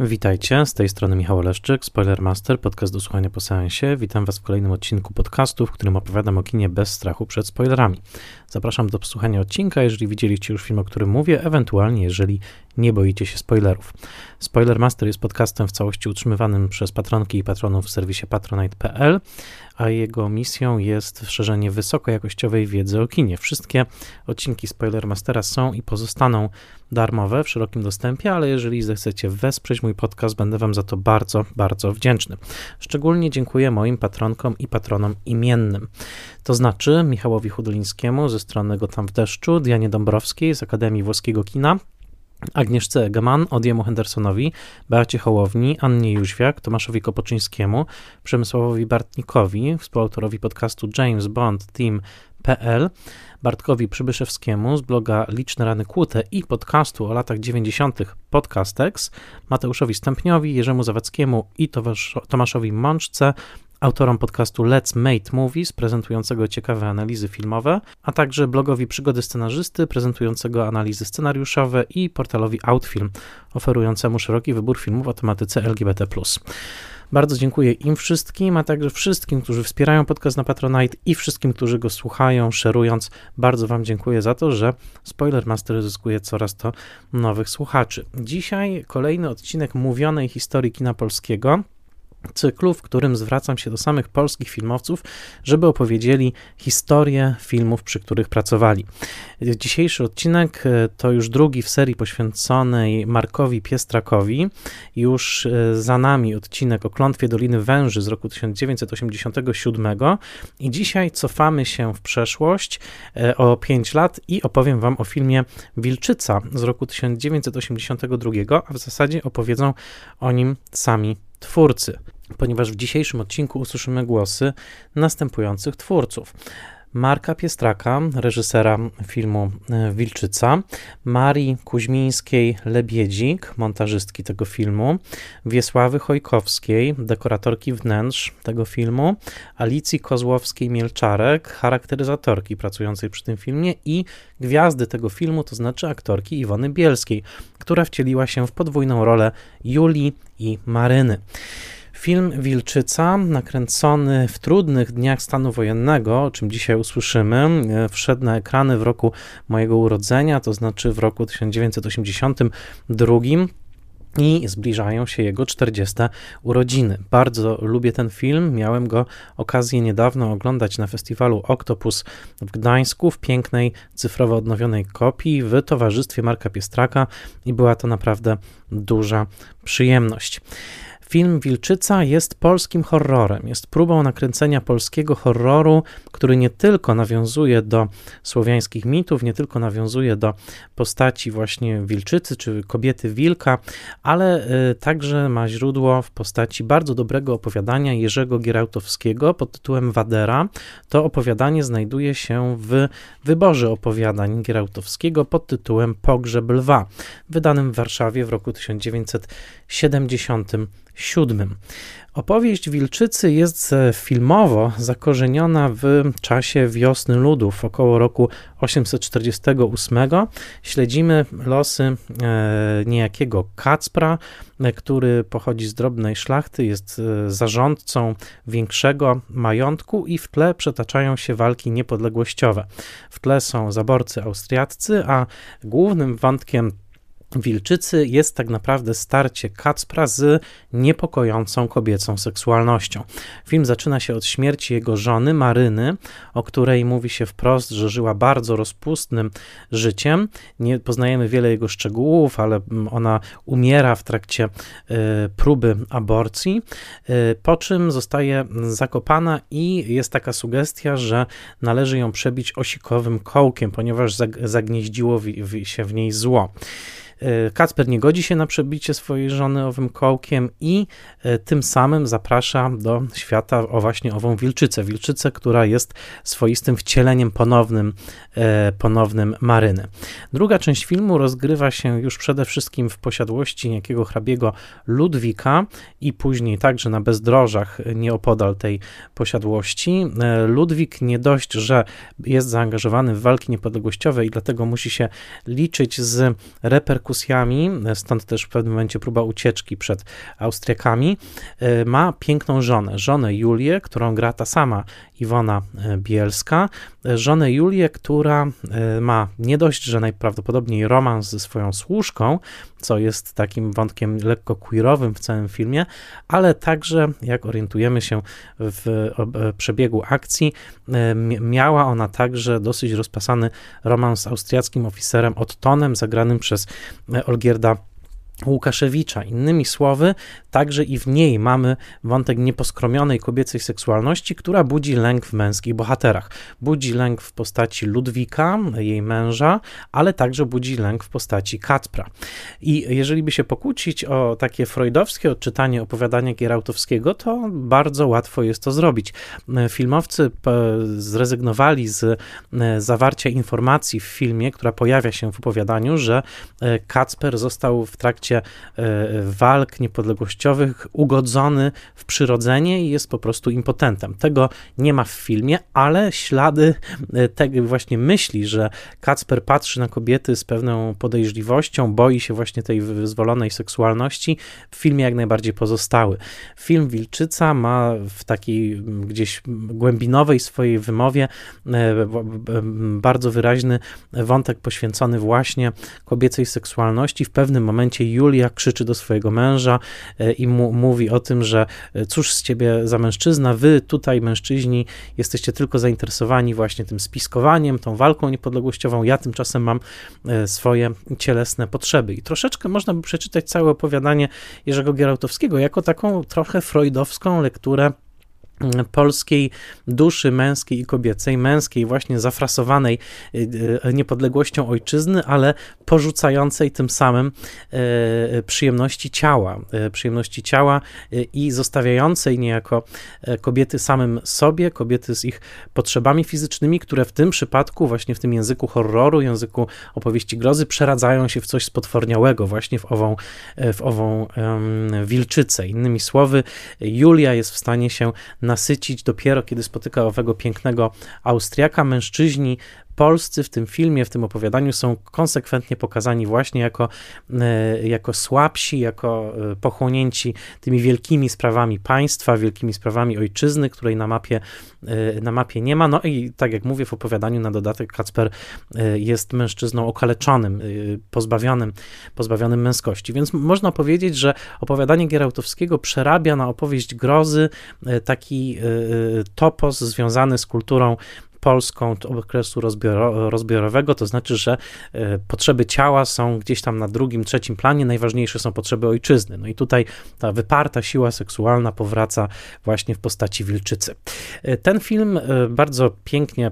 Witajcie, z tej strony Michał Oleszczyk, Spoilermaster, podcast do słuchania po seansie. Witam Was w kolejnym odcinku podcastu, w którym opowiadam o kinie bez strachu przed spoilerami. Zapraszam do posłuchania odcinka, jeżeli widzieliście już film, o którym mówię, ewentualnie jeżeli nie boicie się spoilerów. Spoilermaster jest podcastem w całości utrzymywanym przez patronki i patronów w serwisie patronite.pl, a jego misją jest szerzenie wysokojakościowej wiedzy o kinie. Wszystkie odcinki Spoilermastera są i pozostaną darmowe w szerokim dostępie, ale jeżeli zechcecie wesprzeć mój podcast, będę Wam za to bardzo, bardzo wdzięczny. Szczególnie dziękuję moim patronkom i patronom imiennym. To znaczy Michałowi Hudolińskiemu ze strony Go Tam w deszczu, Dianie Dąbrowskiej z Akademii Włoskiego Kina, Agnieszce Egeman, Odiemu Hendersonowi, Beacie Hołowni, Annie Jóźwiak, Tomaszowi Kopoczyńskiemu, Przemysławowi Bartnikowi, współautorowi podcastu James Bond Team.pl, Bartkowi Przybyszewskiemu z bloga Liczne Rany Kłute i podcastu o latach 90. Podcastex, Mateuszowi Stępniowi, Jerzemu Zawackiemu i Tomaszowi Mączce autorom podcastu Let's Make Movies, prezentującego ciekawe analizy filmowe, a także blogowi Przygody Scenarzysty, prezentującego analizy scenariuszowe i portalowi Outfilm, oferującemu szeroki wybór filmów o tematyce LGBT+. Bardzo dziękuję im wszystkim, a także wszystkim, którzy wspierają podcast na Patronite i wszystkim, którzy go słuchają, szerując. Bardzo Wam dziękuję za to, że Spoilermaster zyskuje coraz to nowych słuchaczy. Dzisiaj kolejny odcinek mówionej historii kina polskiego cyklu, w którym zwracam się do samych polskich filmowców, żeby opowiedzieli historię filmów, przy których pracowali. Dzisiejszy odcinek e, to już drugi w serii poświęconej Markowi Piestrakowi. Już e, za nami odcinek o klątwie Doliny Węży z roku 1987 i dzisiaj cofamy się w przeszłość e, o 5 lat i opowiem wam o filmie Wilczyca z roku 1982, a w zasadzie opowiedzą o nim sami twórcy, ponieważ w dzisiejszym odcinku usłyszymy głosy następujących twórców. Marka Piestraka, reżysera filmu e, Wilczyca, Marii Kuźmińskiej-Lebiedzik, montażystki tego filmu, Wiesławy Chojkowskiej, dekoratorki wnętrz tego filmu, Alicji Kozłowskiej-Mielczarek, charakteryzatorki pracującej przy tym filmie i gwiazdy tego filmu, to znaczy aktorki Iwony Bielskiej, która wcieliła się w podwójną rolę Julii i Maryny. Film Wilczyca, nakręcony w trudnych dniach stanu wojennego, o czym dzisiaj usłyszymy, e, wszedł na ekrany w roku mojego urodzenia, to znaczy w roku 1982 i zbliżają się jego 40 urodziny. Bardzo lubię ten film. Miałem go okazję niedawno oglądać na festiwalu Octopus w Gdańsku w pięknej, cyfrowo odnowionej kopii w towarzystwie Marka Piestraka i była to naprawdę duża przyjemność. Film Wilczyca jest polskim horrorem, jest próbą nakręcenia polskiego horroru, który nie tylko nawiązuje do słowiańskich mitów, nie tylko nawiązuje do postaci właśnie wilczycy czy kobiety wilka, ale y, także ma źródło w postaci bardzo dobrego opowiadania Jerzego Gierałtowskiego pod tytułem Wadera. To opowiadanie znajduje się w wyborze opowiadań Gierałtowskiego pod tytułem Pogrzeb Lwa, wydanym w Warszawie w roku 1900. 77. Opowieść Wilczycy jest filmowo zakorzeniona w czasie wiosny ludów około roku 848. Śledzimy losy e, niejakiego Kacpra, e, który pochodzi z drobnej szlachty, jest e, zarządcą większego majątku i w tle przetaczają się walki niepodległościowe. W tle są zaborcy austriaccy, a głównym wątkiem Wilczycy jest tak naprawdę starcie Kacpra z niepokojącą kobiecą seksualnością. Film zaczyna się od śmierci jego żony Maryny, o której mówi się wprost, że żyła bardzo rozpustnym życiem. Nie poznajemy wiele jego szczegółów, ale ona umiera w trakcie y, próby aborcji, y, po czym zostaje zakopana i jest taka sugestia, że należy ją przebić osikowym kołkiem, ponieważ zagnieździło się w niej zło. E, Kacper nie godzi się na przebicie swojej żony owym kołkiem i e, tym samym zaprasza do świata o właśnie ową wilczycę. Wilczycę, która jest swoistym wcieleniem ponownym, e, ponownym Maryny. Druga część filmu rozgrywa się już przede wszystkim w posiadłości niejakiego hrabiego Ludwika i później także na bezdrożach nieopodal tej posiadłości. Ludwik nie dość, że jest zaangażowany w walki niepodległościowe i dlatego musi się liczyć z reperkusjami reperkusjami, stąd też w pewnym momencie próba ucieczki przed Austriakami, ma piękną żonę, żonę Julię, którą gra ta sama Iwona Bielska, żonę Julię, która ma nie dość, że najprawdopodobniej romans ze swoją służką, co jest takim wątkiem lekko queerowym w całym filmie, ale także, jak orientujemy się w przebiegu akcji, miała ona także dosyć rozpasany romans z austriackim oficerem Ottonem, zagranym przez Olgierda Łukaszewicza. Innymi słowy, także i w niej mamy wątek nieposkromionej kobiecej seksualności, która budzi lęk w męskich bohaterach. Budzi lęk w postaci Ludwika, jej męża, ale także budzi lęk w postaci Kacpra. I jeżeli by się pokłócić o takie freudowskie odczytanie opowiadania Gierałtowskiego, to bardzo łatwo jest to zrobić. Filmowcy zrezygnowali z e, zawarcia informacji w filmie, która pojawia się w opowiadaniu, że e, Kacper został w trakcie trakcie e, walk niepodległościowych ugodzony w przyrodzenie i jest po prostu impotentem. Tego nie ma w filmie, ale ślady e, tego właśnie myśli, że Kacper patrzy na kobiety z pewną podejrzliwością, boi się właśnie tej wyzwolonej seksualności, w filmie jak najbardziej pozostały. Film Wilczyca ma w takiej gdzieś głębinowej swojej wymowie e, bardzo wyraźny wątek poświęcony właśnie kobiecej seksualności. W pewnym momencie Julia krzyczy do swojego męża e, i mu, mówi o tym, że e, cóż z ciebie za mężczyzna, wy tutaj mężczyźni jesteście tylko zainteresowani właśnie tym spiskowaniem, tą walką niepodległościową, ja tymczasem mam e, swoje cielesne potrzeby. I troszeczkę można by przeczytać całe opowiadanie Jerzego Gierałtowskiego jako taką trochę freudowską lekturę polskiej duszy męskiej i kobiecej, męskiej właśnie zafrasowanej y, y, niepodległością ojczyzny, ale porzucającej tym samym y, przyjemności ciała, przyjemności ciała i zostawiającej niejako kobiety samym sobie, kobiety z ich potrzebami fizycznymi, które w tym przypadku, właśnie w tym języku horroru, języku opowieści grozy, przeradzają się w coś spotworniałego, właśnie w ową, w ową wilczycę. Innymi słowy, Julia jest w stanie się nasycić dopiero kiedy spotyka owego pięknego Austriaka. Mężczyźni polscy w tym filmie, w tym opowiadaniu są konsekwentnie pokazani właśnie jako, e, jako słabsi, jako e, pochłonięci tymi wielkimi sprawami państwa, wielkimi sprawami ojczyzny, której na mapie, e, na mapie nie ma. No i tak jak mówię w opowiadaniu, na dodatek Kacper jest mężczyzną okaleczonym, pozbawionym, pozbawionym męskości. Więc można powiedzieć, że opowiadanie Gierałtowskiego przerabia na opowieść grozy taki topos związany z kulturą polską okresu rozbioro, rozbiorowego, to znaczy, że e, potrzeby ciała są gdzieś tam na drugim, trzecim planie, najważniejsze są potrzeby ojczyzny. No i tutaj ta wyparta siła seksualna powraca właśnie w postaci wilczycy. E, ten film e, bardzo pięknie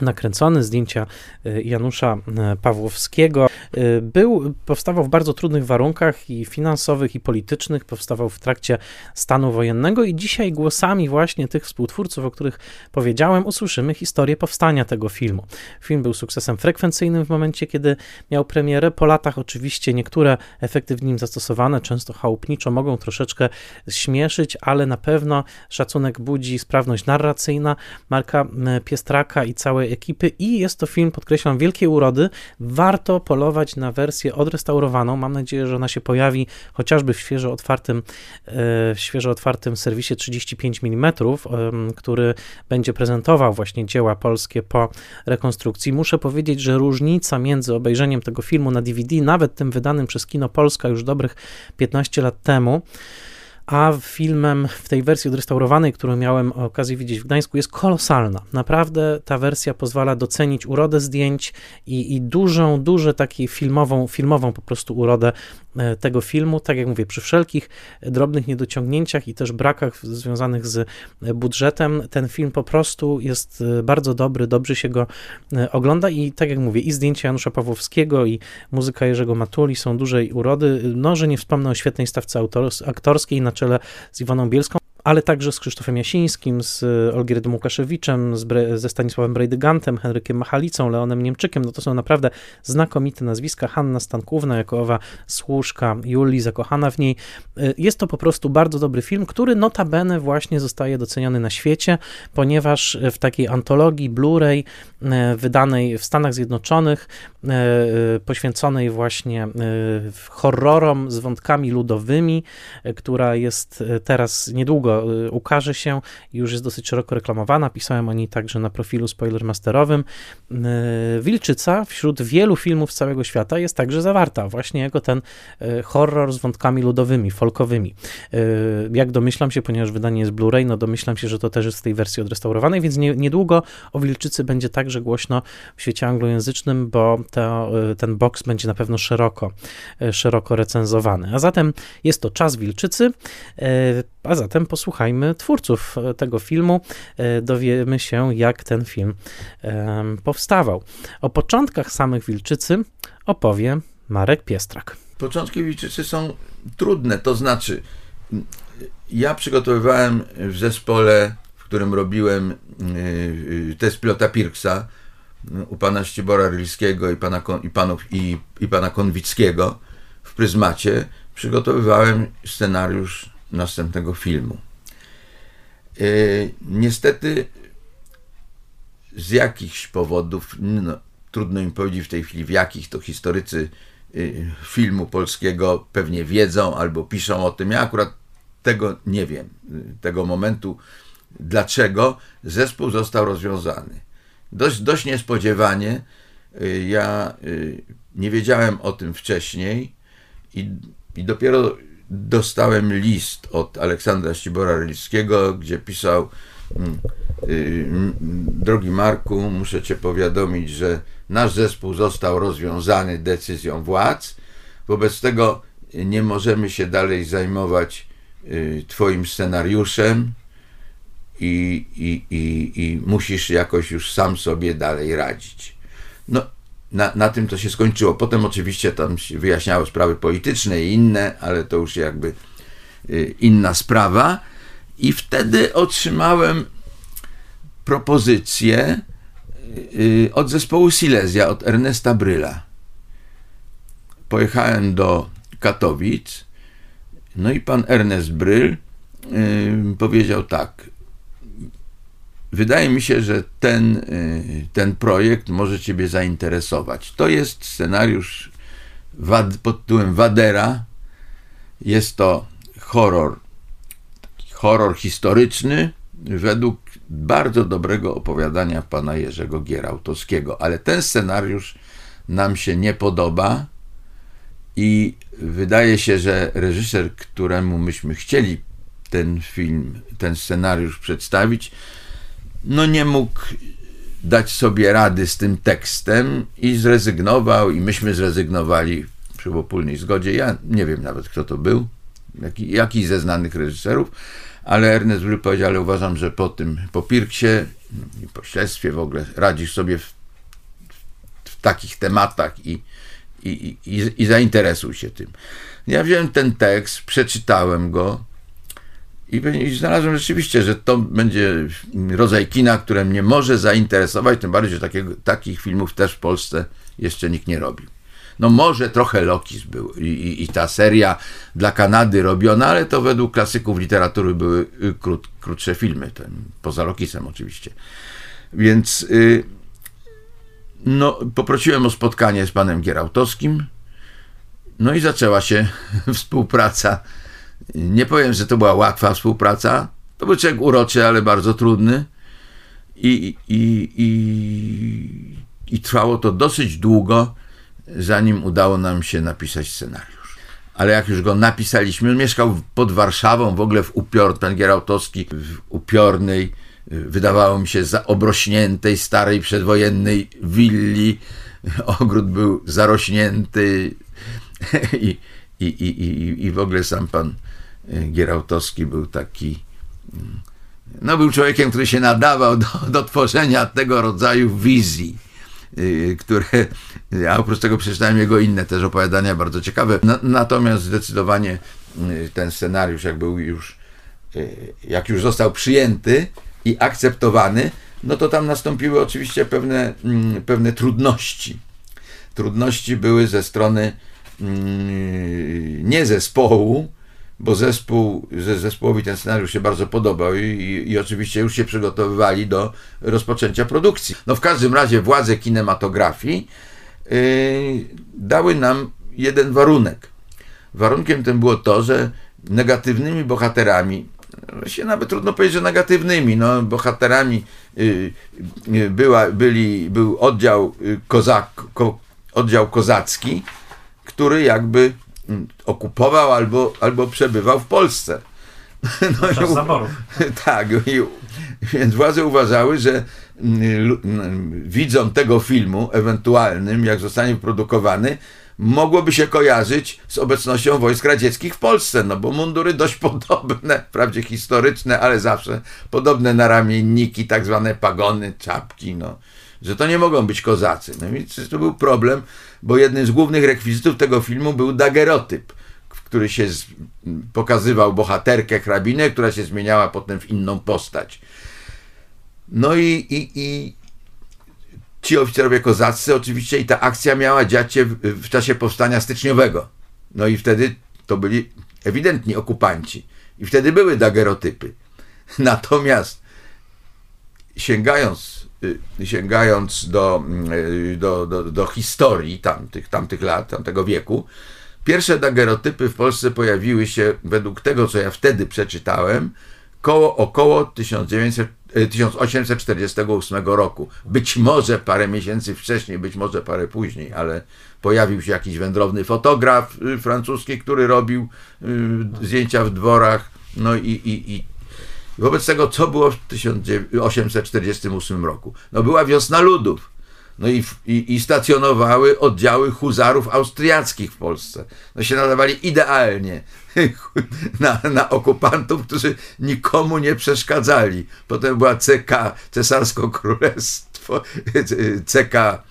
nakręcony, zdjęcia e, Janusza e, Pawłowskiego. E, był, powstawał w bardzo trudnych warunkach i finansowych, i politycznych, powstawał w trakcie stanu wojennego i dzisiaj głosami właśnie tych współtwórców, o których powiedziałem, usłyszymy historię powstania tego filmu. Film był sukcesem frekwencyjnym w momencie, kiedy miał premierę. Po latach oczywiście niektóre efekty w nim zastosowane, często chałupniczo, mogą troszeczkę śmieszyć, ale na pewno szacunek budzi sprawność narracyjna Marka Piestraka i całej całej ekipy i jest to film, podkreślam, wielkiej urody. Warto polować na wersję odrestaurowaną. Mam nadzieję, że ona się pojawi chociażby w świeżo otwartym, e, w świeżo otwartym serwisie 35 mm, który będzie prezentował właśnie dzieła polskie po rekonstrukcji. Muszę powiedzieć, że różnica między obejrzeniem tego filmu na DVD, nawet tym wydanym przez Kino Polska już dobrych 15 lat temu, a filmem w tej wersji odrestaurowanej, którą miałem okazję widzieć w Gdańsku, jest kolosalna. Naprawdę ta wersja pozwala docenić urodę zdjęć i, i dużą, duże taką filmową, filmową po prostu urodę e, tego filmu. Tak jak mówię, przy wszelkich drobnych niedociągnięciach i też brakach związanych z e, budżetem, ten film po prostu jest e, bardzo dobry, dobrze się go ogląda i tak jak mówię, i zdjęcia Janusza Pawłowskiego i muzyka Jerzego Matuli są dużej urody. No, że nie wspomnę o świetnej stawce aktorskiej na czele z Iwoną Bielską. Ale także z Krzysztofem Jasińskim, z Olgierdem Łukaszewiczem, z Bre ze Stanisławem Brejdygantem, Henrykiem Machalicą, Leonem Niemczykiem. No to są naprawdę znakomite nazwiska. Hanna Stankówna jako owa służka Julii, zakochana w niej. Jest to po prostu bardzo dobry film, który notabene właśnie zostaje doceniony na świecie, ponieważ w takiej antologii Blu-ray wydanej w Stanach Zjednoczonych, poświęconej właśnie horrorom z wątkami ludowymi, która jest teraz niedługo ukaże się i już jest dosyć szeroko reklamowana. Pisałem o niej także na profilu spoilermasterowym. Wilczyca wśród wielu filmów z całego świata jest także zawarta. Właśnie jako ten horror z wątkami ludowymi, folkowymi. Jak domyślam się, ponieważ wydanie jest Blu-ray, no domyślam się, że to też jest w tej wersji odrestaurowanej, więc nie, niedługo o Wilczycy będzie także głośno w świecie anglojęzycznym, bo to, ten box będzie na pewno szeroko, szeroko recenzowany. A zatem jest to Czas Wilczycy, a zatem posłuchajmy twórców tego filmu, dowiemy się, jak ten film powstawał. O początkach samych Wilczycy opowie Marek Piestrak. Początki Wilczycy są trudne, to znaczy ja przygotowywałem w zespole, w którym robiłem test pilota Pirksa u pana Ścibora Rylskiego i pana, i, panów, i, i pana Konwickiego w Pryzmacie, przygotowywałem scenariusz następnego filmu. Niestety z jakichś powodów, no, trudno mi powiedzieć w tej chwili w jakich, to historycy filmu polskiego pewnie wiedzą albo piszą o tym. Ja akurat tego nie wiem, tego momentu, dlaczego zespół został rozwiązany. Dość, dość niespodziewanie. Ja nie wiedziałem o tym wcześniej i, i dopiero dostałem list od Aleksandra Ścibora Rylickiego, gdzie pisał mm, y, drogi Marku, muszę cię powiadomić, że nasz zespół został rozwiązany decyzją władz, wobec tego nie możemy się dalej zajmować Y, twoim scenariuszem i, i, i, i musisz jakoś już sam sobie dalej radzić. No, na, na tym to się skończyło. Potem oczywiście tam się wyjaśniały sprawy polityczne i inne, ale to już jakby y, inna sprawa. I wtedy otrzymałem propozycję y, od zespołu Silesia, od Ernesta Bryla. Pojechałem do Katowic no i pan Ernest Bryl powiedział tak. Wydaje mi się, że ten, yy, ten projekt może Ciebie zainteresować. To jest scenariusz wad, pod tytułem Wadera. Jest to horror, horror historyczny według bardzo dobrego opowiadania pana Jerzego Gierałtowskiego. Ale ten scenariusz nam się nie podoba i wydaje się, że reżyser, któremu myśmy chcieli ten film, ten scenariusz przedstawić, no nie mógł dać sobie rady z tym tekstem i zrezygnował, i myśmy zrezygnowali przy opólnej zgodzie. Ja nie wiem nawet, kto to był, jaki, jaki ze znanych reżyserów, ale Ernest Will powiedział, ale uważam, że po tym, po Pirksie i po śledztwie w ogóle radzisz sobie w, w takich tematach i, i, i, i zainteresuj się tym. Ja wziąłem ten tekst, przeczytałem go i, i znalazłem rzeczywiście, że to będzie rodzaj kina, które mnie może zainteresować, tym bardziej, że takiego, takich filmów też w Polsce jeszcze nikt nie robił. No może trochę Lokis był i, i, i, ta seria dla Kanady robiona, ale to według klasyków literatury były krót, krótsze filmy, ten, poza Lokisem oczywiście. Więc y, no, poprosiłem o spotkanie z panem Gierałtowskim, no i zaczęła się współpraca. Nie powiem, że to była łatwa współpraca. To był człowiek uroczy, ale bardzo trudny. I, i, i, i trwało to dosyć długo, zanim udało nam się napisać scenariusz. Ale jak już go napisaliśmy, on mieszkał pod Warszawą, w ogóle w upior, pan Gierałtowski w upiornej, wydawało mi się, za obrośniętej, starej, przedwojennej willi. Ogród był zarośnięty i, i, i, i w ogóle sam pan Gierałtowski był taki mm, no był człowiekiem, który się nadawał do, do tworzenia tego rodzaju wizji, y, które, ja oprócz tego przeczytałem jego inne też opowiadania bardzo ciekawe. natomiast zdecydowanie y, ten scenariusz, jak był już jak już został przyjęty i akceptowany, no to tam nastąpiły oczywiście pewne, mm, pewne trudności. Trudności były ze strony nie zespołu, bo zespół, zespołowi ten scenariusz się bardzo podobał i, i, oczywiście już się przygotowywali do rozpoczęcia produkcji. No w każdym razie władze kinematografii yy, dały nam jeden warunek. Warunkiem tym było to, że negatywnymi bohaterami, się nawet trudno powiedzieć, że negatywnymi, no, bohaterami yy, yy, była, byli, był oddział, y, kozak, ko, oddział kozacki, który jakby okupował albo, albo przebywał w Polsce. No Czas zaborów. Tak, i, więc władze uważały, że widzą tego filmu ewentualnym, jak zostanie wyprodukowany, mogłoby się kojarzyć z obecnością wojsk radzieckich w Polsce, no bo mundury dość podobne, wprawdzie historyczne, ale zawsze podobne na ramienniki, tak zwane pagony, czapki, no że to nie mogą być kozacy. No i to był problem, bo jednym z głównych rekwizytów tego filmu był dagerotyp, który się z, pokazywał bohaterkę hrabinę, która się zmieniała potem w inną postać. No i, i, i ci oficerowie kozaccy oczywiście i ta akcja miała dziać się w, w czasie powstania styczniowego. No i wtedy to byli ewidentni okupanci. I wtedy były dagerotypy. Natomiast sięgając sięgając do, y, do, do, do historii tamtych, tamtych lat, tamtego wieku, pierwsze dagerotypy w Polsce pojawiły się, według tego, co ja wtedy przeczytałem, koło, około 1900, 1848 y, roku. Być może parę miesięcy wcześniej, być może parę później, ale pojawił się jakiś wędrowny fotograf francuski, który robił zdjęcia w dworach, no i, i, i Wobec tego, co było w 1848 roku? No była wiosna ludów. No i, i, i, stacjonowały oddziały huzarów austriackich w Polsce. No się nadawali idealnie na, na okupantów, którzy nikomu nie przeszkadzali. Potem była CK, Cesarsko Królestwo, CK tak.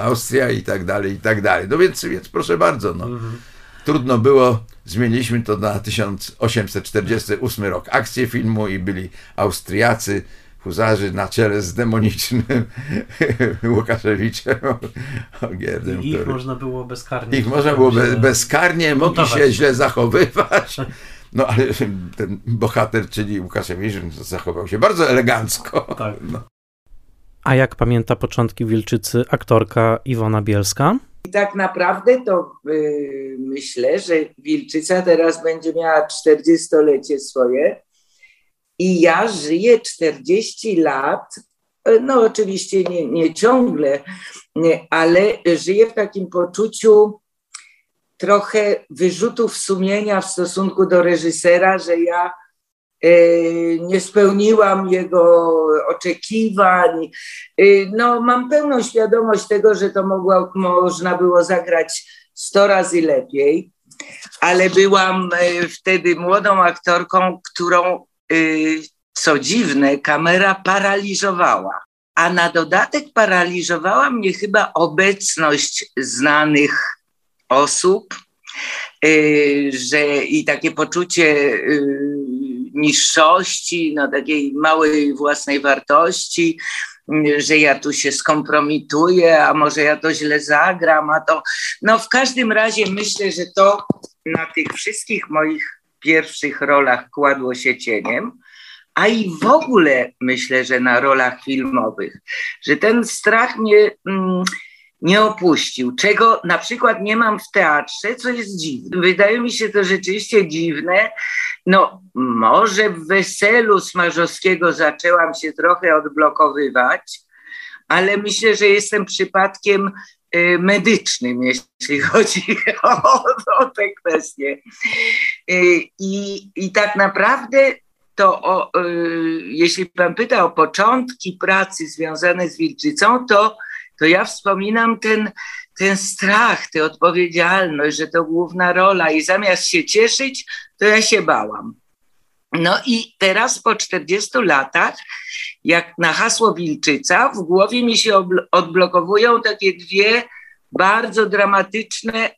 Austria i tak dalej, i tak dalej. No więc, więc proszę bardzo, no. Mhm. Trudno było Zmieniliśmy to na 1848 rok. Akcję filmu i byli Austriacy, huzarzy na czele z demonicznym Łukaszewiczem Ogierdem. I ich który... można było bezkarnie. Ich można było be, bezkarnie, mogli się źle zachowywać. No ale ten bohater, czyli Łukaszewicz, zachował się bardzo elegancko. Tak. No. A jak pamięta początki Wilczycy aktorka Iwona Bielska? I tak naprawdę to yy, myślę, że Wilczyca teraz będzie miała 40-lecie swoje i ja żyję 40 lat, no oczywiście nie, nie ciągle, nie, ale żyję w takim poczuciu trochę wyrzutów sumienia w stosunku do reżysera, że ja E, nie spełniłam jego oczekiwań. E, no, mam pełną świadomość tego, że to mogło, można było zagrać 100 razy lepiej, ale byłam e, wtedy młodą aktorką, którą, co dziwne, kamera paraliżowała. A na dodatek paraliżowała mnie chyba obecność znanych osób, że i takie poczucie niższości, no takiej małej własnej wartości, że ja tu się skompromituję, a może ja to źle zagram, a to. No w każdym razie myślę, że to na tych wszystkich moich pierwszych rolach kładło się cieniem, a i w ogóle myślę, że na rolach filmowych, że ten strach mnie. Mm, nie opuścił, czego na przykład nie mam w teatrze, co jest dziwne. Wydaje mi się to rzeczywiście dziwne. No, może w weselu Smarzowskiego zaczęłam się trochę odblokowywać, ale myślę, że jestem przypadkiem y, medycznym, jeśli chodzi o, o te kwestie. Y, I, I tak naprawdę to, o, y, jeśli pan pyta o początki pracy związane z Wilczycą, to to ja wspominam ten, ten strach, tę odpowiedzialność, że to główna rola i zamiast się cieszyć, to ja się bałam. No i teraz po 40 latach, jak na hasło Wilczyca, w głowie mi się odblokowują takie dwie bardzo dramatyczne,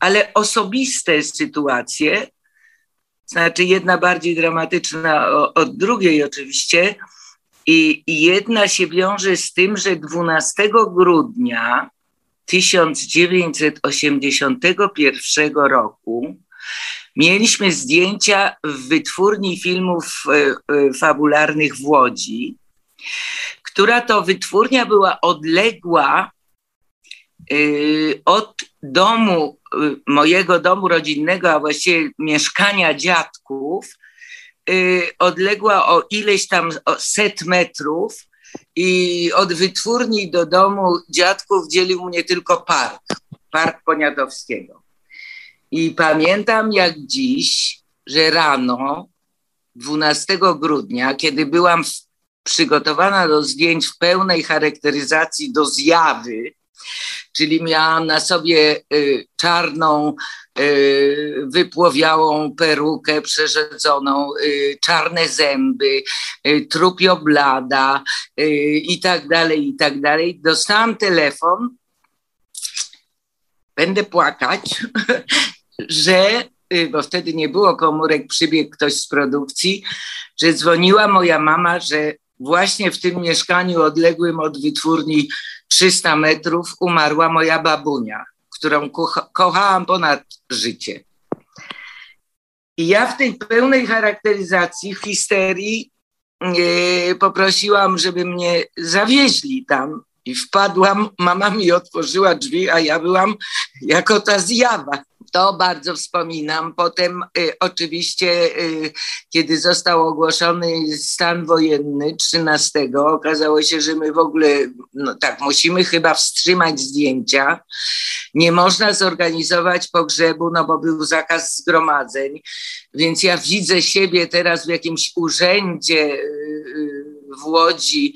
ale osobiste sytuacje. znaczy jedna bardziej dramatyczna od drugiej oczywiście. I jedna się wiąże z tym, że 12 grudnia 1981 roku mieliśmy zdjęcia w wytwórni filmów e, e, fabularnych w Łodzi, która to wytwórnia była odległa e, od domu, mojego domu rodzinnego, a właściwie mieszkania dziadków, odległa o ileś tam set metrów i od wytwórni do domu dziadków dzielił mnie tylko park, park Poniatowskiego. I pamiętam jak dziś, że rano 12 grudnia, kiedy byłam przygotowana do zdjęć w pełnej charakteryzacji do zjawy, czyli miałam na sobie y, czarną, y, wypłowiałą perukę przerzedzoną, y, czarne zęby, trupioblada i tak dalej, i tak dalej. Dostałam telefon, będę płakać, że, bo wtedy nie było komórek, przybiegł ktoś z produkcji, że dzwoniła moja mama, że właśnie w tym mieszkaniu odległym od wytwórni 300 metrów umarła moja babunia, którą kocha, kochałam ponad życie. I ja w tej pełnej charakteryzacji, w histerii, e, poprosiłam, żeby mnie zawieźli tam. I wpadłam, mama mi otworzyła drzwi, a ja byłam jako ta zjawa. To bardzo wspominam. Potem y, oczywiście, y, kiedy został ogłoszony stan wojenny 13, okazało się, że my w ogóle, no tak, musimy chyba wstrzymać zdjęcia. Nie można zorganizować pogrzebu, no bo był zakaz zgromadzeń. Więc ja widzę siebie teraz w jakimś urzędzie. Y, w Łodzi,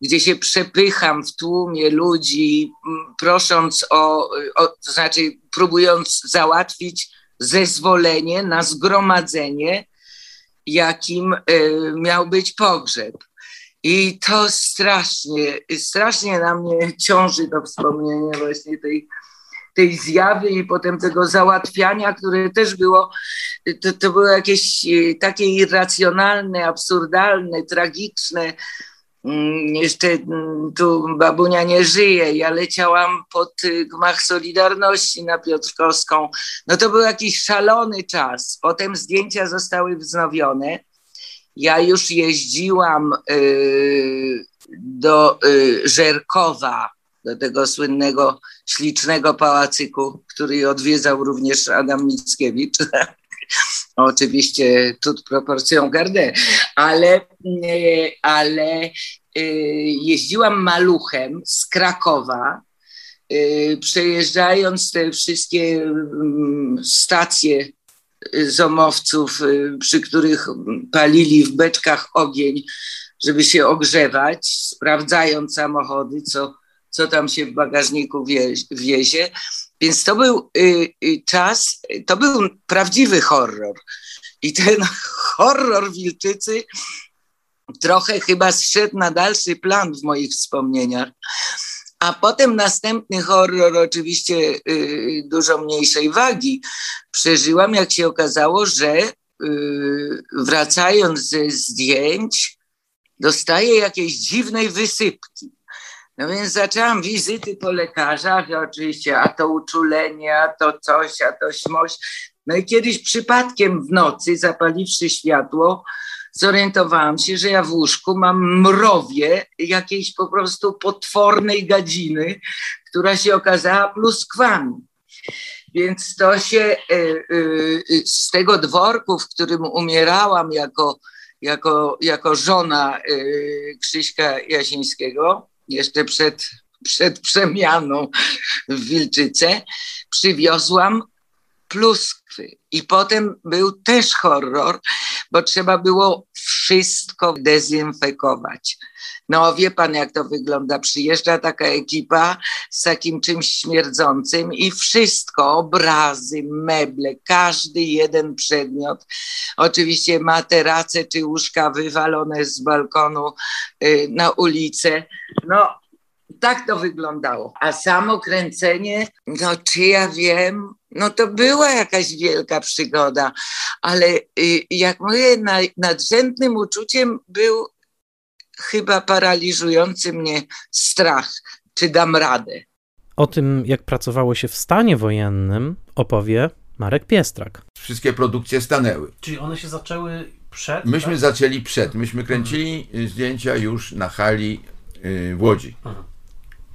gdzie się przepycham w tłumie ludzi, prosząc o, o to znaczy próbując załatwić zezwolenie na zgromadzenie, jakim y, miał być pogrzeb. I to strasznie, strasznie na mnie ciąży to wspomnienie właśnie tej, tej zjawy i potem tego załatwiania, które też było, to, to było jakieś e, takie irracjonalne, absurdalne, tragiczne. Mm, jeszcze mm, tu babunia nie żyje. Ja leciałam pod y, gmach Solidarności na Piotrkowską. No to był jakiś szalony czas. Potem zdjęcia zostały wznowione. Ja już jeździłam y, do y, Żerkowa do tego słynnego, ślicznego pałacyku, który odwiedzał również Adam Mickiewicz. Oczywiście tut proporcją gardę, ale, ale y, jeździłam maluchem z Krakowa, y, przejeżdżając te wszystkie mm, stacje zomowców, przy których palili w beczkach ogień, żeby się ogrzewać, sprawdzając samochody, co co tam się w bagażniku wiezie. Więc to był y, y, czas, to był prawdziwy horror. I ten horror Wilczycy trochę chyba zszedł na dalszy plan w moich wspomnieniach. A potem następny horror, oczywiście y, dużo mniejszej wagi, przeżyłam, jak się okazało, że wracając ze zdjęć, dostaję jakiejś dziwnej wysypki. No więc zaczęłam wizyty po lekarzach, oczywiście, a to uczulenie, a to coś, a to śmoś. No i kiedyś przypadkiem w nocy, zapaliwszy światło, zorientowałam się, że ja w łóżku mam mrowie jakiejś po prostu potwornej gadziny, która się okazała pluskwami. Więc to się e, e, z tego dworku, w którym umierałam jako, jako, jako żona e, Krzyśka Jasińskiego, jeszcze przed, przed przemianą w Wilczyce, przywiozłam pluskwy. I potem był też horror, bo trzeba było wszystko dezynfekować. No wie pan, jak to wygląda. Przyjeżdża taka ekipa z takim czymś śmierdzącym i wszystko, obrazy, meble, każdy jeden przedmiot. Oczywiście materace czy łóżka wywalone z balkonu y, na ulicę. No tak to wyglądało. A samo kręcenie, no czy ja wiem, no to była jakaś wielka przygoda, ale y, jak mówię, nadrzędnym uczuciem był chyba paraliżujący mnie strach, czy dam radę. O tym, jak pracowało się w stanie wojennym, opowie Marek Piestrak. Wszystkie produkcje stanęły. Czyli one się zaczęły przed? Myśmy tak? zaczęli przed. Myśmy kręcili mhm. zdjęcia już na hali y, w Łodzi. Mhm.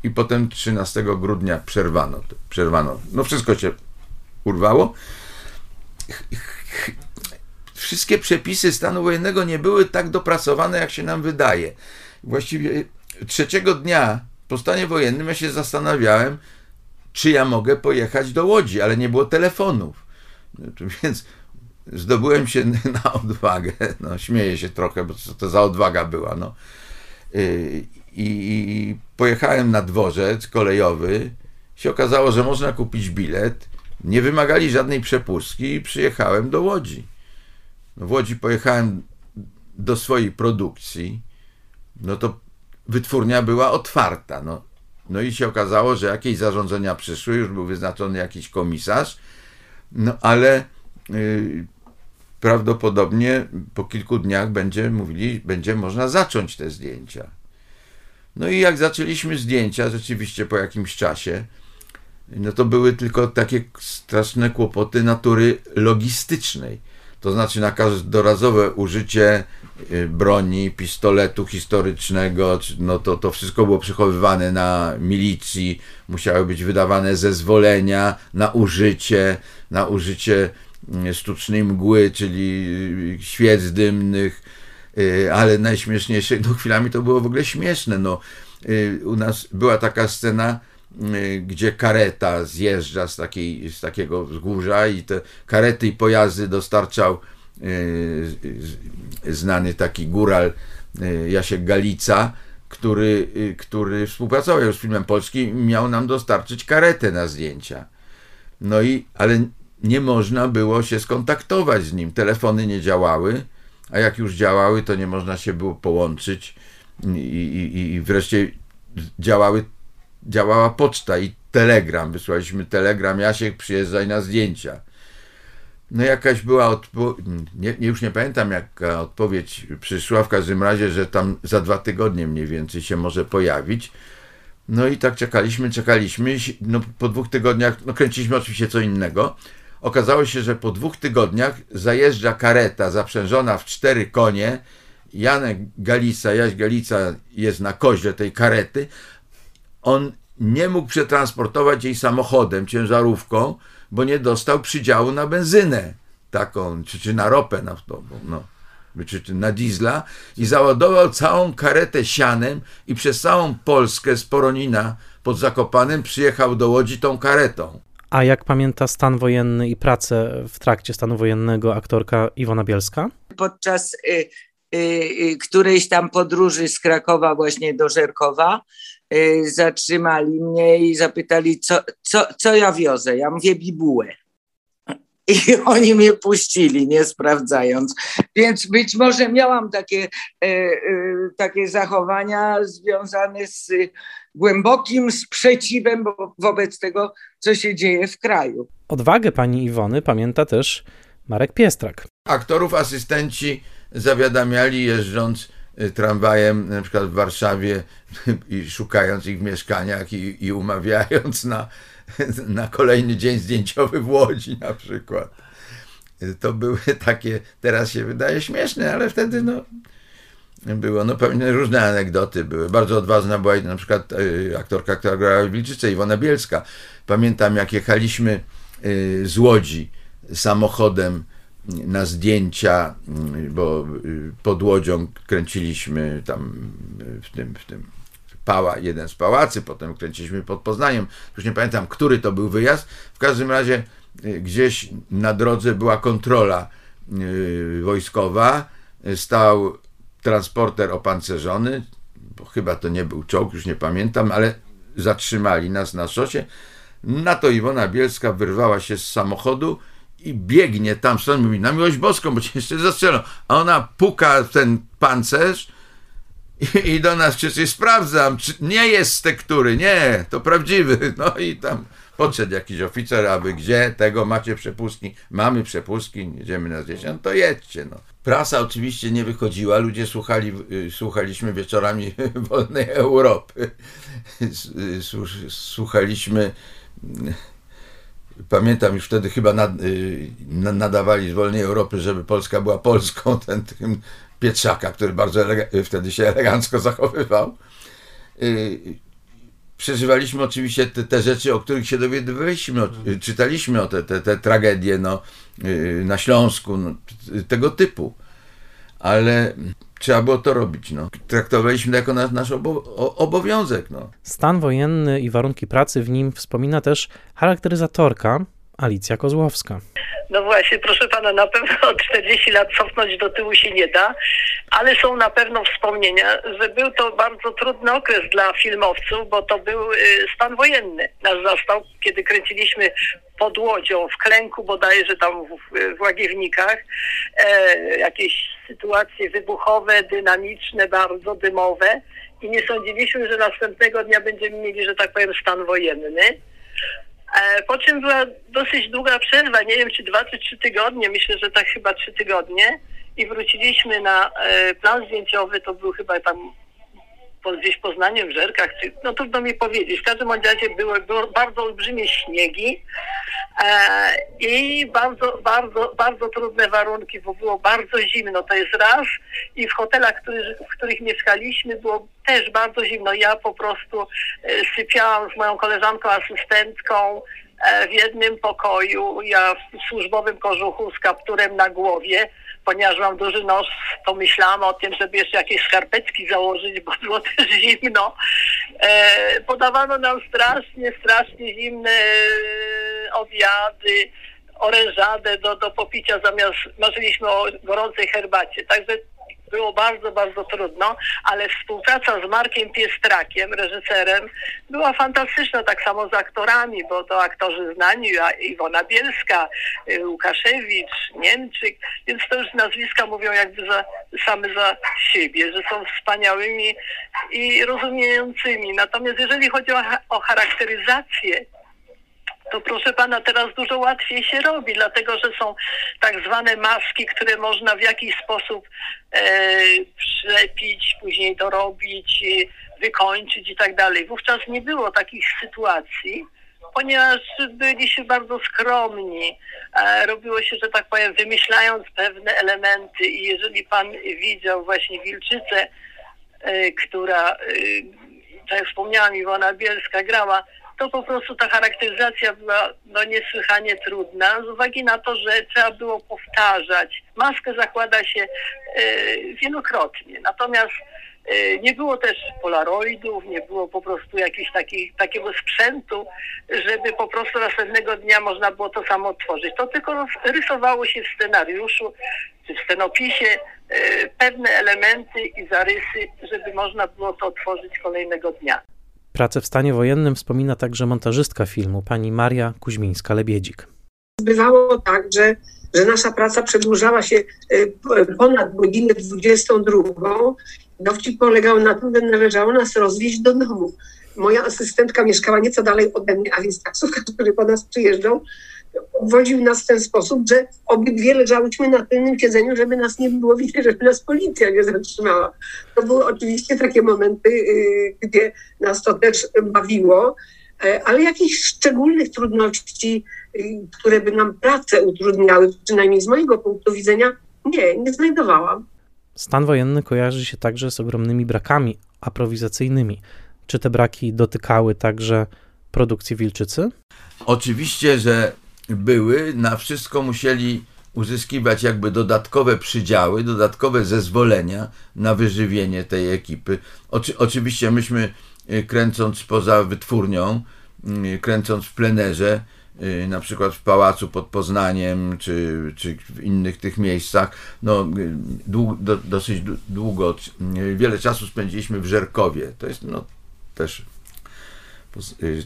I potem 13 grudnia przerwano. przerwano. No wszystko się urwało. Wszystkie przepisy stanu wojennego nie były tak dopracowane, jak się nam wydaje. Właściwie trzeciego dnia po stanie wojennym ja się zastanawiałem, czy ja mogę pojechać do Łodzi, ale nie było telefonów. Więc zdobyłem się na odwagę. No, śmieję się trochę, bo co to za odwaga była. No. I pojechałem na dworzec kolejowy. Się okazało, że można kupić bilet. Nie wymagali żadnej przepustki i przyjechałem do Łodzi. No, w Łodzi pojechałem do swojej produkcji. No to wytwórnia była otwarta. No, no i się okazało, że jakieś zarządzenia przyszły, już był wyznaczony jakiś komisarz, no ale yy, prawdopodobnie po kilku dniach będzie mówili, będzie można zacząć te zdjęcia. No i jak zaczęliśmy zdjęcia, rzeczywiście po jakimś czasie, no to były tylko takie straszne kłopoty natury logistycznej. To znaczy na każdorazowe użycie y, broni, pistoletu historycznego, no to, to wszystko było przechowywane na milicji, musiały być wydawane zezwolenia na użycie, na użycie y, sztucznej mgły, czyli y, świec dymnych, ale najśmieszniejsze, no chwilami to było w ogóle śmieszne, no u nas była taka scena, Y, gdzie kareta zjeżdża z, takiej, z takiego wzgórza i te karety i pojazdy dostarczał y, znany taki góral y, Jasiek Galica, który, który współpracował już z filmem polskim miał nam dostarczyć karetę na zdjęcia. No i, ale nie można było się skontaktować z nim. Telefony nie działały, a jak już działały, to nie można się było połączyć i, i, i wreszcie działały działała poczta i telegram. Wysłaliśmy telegram, Jasiek przyjeżdżaj na zdjęcia. No jakaś była odpowiedź, nie, już nie pamiętam jaka odpowiedź przyszła, w każdym razie, że tam za dwa tygodnie mniej więcej się może pojawić. No i tak czekaliśmy, czekaliśmy, no po dwóch tygodniach, no kręciliśmy oczywiście co innego. Okazało się, że po dwóch tygodniach zajeżdża kareta zaprzężona w cztery konie, Janek Galica, Jaś Galica jest na koźle tej karety, on nie mógł przetransportować jej samochodem, ciężarówką, bo nie dostał przydziału na benzynę taką, czy, czy na ropę naftową, no, czy, czy na diesla. I załadował całą karetę sianem i przez całą Polskę z Poronina pod Zakopanem przyjechał do Łodzi tą karetą. A jak pamięta stan wojenny i pracę w trakcie stanu wojennego aktorka Iwona Bielska? Podczas y, y, y, którejś tam podróży z Krakowa właśnie do Żerkowa Y, zatrzymali mnie i zapytali, co, co, co ja wiozę. Ja mówię bibułę. I oni mnie puścili, nie sprawdzając. Więc być może miałam takie, e, e, takie zachowania związane z głębokim sprzeciwem wobec tego, co się dzieje w kraju. Odwagę pani Iwony pamięta też Marek Piestrak. Aktorów asystenci zawiadamiali jeżdżąc Y, tramwajem na przykład w Warszawie i szukając ich w mieszkaniach i, i umawiając na, na kolejny dzień zdjęciowy w Łodzi na przykład. Y, to były takie, teraz się wydaje śmieszne, ale wtedy no było, no pewnie różne anegdoty były. Bardzo odważna była na przykład y, aktorka, która grała w Wilczyce, Iwona Bielska. Pamiętam jak jechaliśmy z Łodzi samochodem na zdjęcia, mm, bo y, pod Łodzią kręciliśmy tam y, w tym, w tym pała, jeden z pałacy, potem kręciliśmy pod Poznaniem, już nie pamiętam, który to był wyjazd. W każdym razie y, gdzieś na drodze była kontrola wojskowa, stał transporter opancerzony, bo chyba to nie był czołg, już nie pamiętam, ale zatrzymali nas na szosie. Na to Iwona Bielska wyrwała się z samochodu i biegnie tam stąd, mówi, na miłość boską, bo cię jeszcze zastrzelą. A ona puka ten pancerz i, i do nas krzyczy, sprawdzam, czy nie jest z tektury, nie, to prawdziwy. No i tam Podszedł jakiś oficer, aby gdzie, tego macie przepustki, mamy przepustki, jedziemy na zdjęcie, no to jedźcie. No. Prasa oczywiście nie wychodziła, ludzie słuchali, y, słuchaliśmy wieczorami Wolnej Europy, słuchaliśmy pamiętam już wtedy chyba nad, nadawali z Wolnej Europy, żeby Polska była Polską, ten, ten Pietrzaka, który bardzo wtedy się elegancko zachowywał. Y, przeżywaliśmy oczywiście te, te, rzeczy, o których się dowiadywaliśmy, mhm. czytaliśmy o te, te, te tragedie no, y, na Śląsku, no, tego typu. Ale trzeba było to robić. No. Traktowaliśmy to jako nasz, nasz obowiązek. No. Stan wojenny i warunki pracy w nim wspomina też charakteryzatorka Alicja Kozłowska. No właśnie, proszę pana, na pewno 40 lat cofnąć do tyłu się nie da, ale są na pewno wspomnienia, że był to bardzo trudny okres dla filmowców, bo to był y, stan wojenny. Nas zastał, kiedy kręciliśmy pod łodzią, w klęku bodajże tam w, w Łagiewnikach, e, jakieś sytuacje wybuchowe, dynamiczne, bardzo dymowe i nie sądziliśmy, że następnego dnia będziemy mieli, że tak powiem, stan wojenny. E, po czym była dosyć długa przerwa, nie wiem czy dwa czy trzy tygodnie, myślę, że tak chyba trzy tygodnie. I wróciliśmy na e, plan zdjęciowy, to był chyba tam gdzieś Poznaniem, w Żerkach, czy, no trudno mi powiedzieć. W każdym razie były, były bardzo olbrzymie śniegi e, i bardzo, bardzo, bardzo trudne warunki, bo było bardzo zimno, to jest raz i w hotelach, który, w których mieszkaliśmy było też bardzo zimno. Ja po prostu e, sypiałam z moją koleżanką, asystentką, e, w jednym pokoju, ja w służbowym kożuchu z kapturem na głowie ponieważ mam duży nos, to myślałam o tym, żeby jeszcze jakieś skarpetki założyć, bo było też zimno. E, podawano nam strasznie, strasznie zimne e, obiady, orężadę do, do popicia zamiast marzyliśmy o gorącej herbacie. Także było bardzo, bardzo trudno, ale współpraca z Markiem Piestrakiem, reżyserem, była fantastyczna, tak samo z aktorami, bo to aktorzy znani, Iwona Bielska, y, Łukaszewicz, Niemczyk, więc to już nazwiska mówią jakby za, same za siebie, że są wspaniałymi i rozumiejącymi. Natomiast jeżeli chodzi o, o charakteryzację to proszę pana, teraz dużo łatwiej się robi, dlatego że są tak zwane maski, które można w jakiś sposób e, przepić, później dorobić, wykończyć i tak dalej. Wówczas nie było takich sytuacji, ponieważ byliśmy bardzo skromni. E, robiło się, że tak powiem, wymyślając pewne elementy i jeżeli pan widział właśnie Wilczycę, e, która, e, tak jak wspomniałam, Iwona Bielska grała, to po prostu ta charakteryzacja była no, niesłychanie trudna z uwagi na to, że trzeba było powtarzać. Maskę zakłada się e, wielokrotnie, natomiast e, nie było też polaroidów, nie było po prostu jakiegoś taki, takiego sprzętu, żeby po prostu następnego dnia można było to samo tworzyć. To tylko rysowało się w scenariuszu czy w scenopisie e, pewne elementy i zarysy, żeby można było to tworzyć kolejnego dnia. Pracę w stanie wojennym wspomina także montażystka filmu, pani Maria Kuźmińska-Lebiedzik. Bywało tak, że, że nasza praca przedłużała się e, ponad godzinę 22. Dowcip polegał na tym, że należało nas rozwieźć do domu. Moja asystentka mieszkała nieco dalej ode mnie, a więc taksówka, który po nas przyjeżdżał, wodził nas w ten sposób, że obydwie leżałyśmy na tylnym siedzeniu, żeby nas nie było widać, żeby nas policja nie zatrzymała. To były oczywiście takie momenty, y, gdzie nas to też bawiło, e, ale jakichś szczególnych trudności, y, które by nam pracę utrudniały, przynajmniej z mojego punktu widzenia, nie, nie znajdowałam. Stan wojenny kojarzy się także z ogromnymi brakami aprowizacyjnymi. Czy te braki dotykały także produkcji Wilczycy? Oczywiście, że były, na wszystko musieli uzyskiwać jakby dodatkowe przydziały, dodatkowe zezwolenia na wyżywienie tej ekipy. Oczy, oczywiście myśmy y, kręcąc poza wytwórnią, y, kręcąc w plenerze, y, na przykład w pałacu pod Poznaniem, czy, czy w innych tych miejscach, no, dług, do, dosyć długo, wiele czasu spędziliśmy w Żerkowie. To jest no, też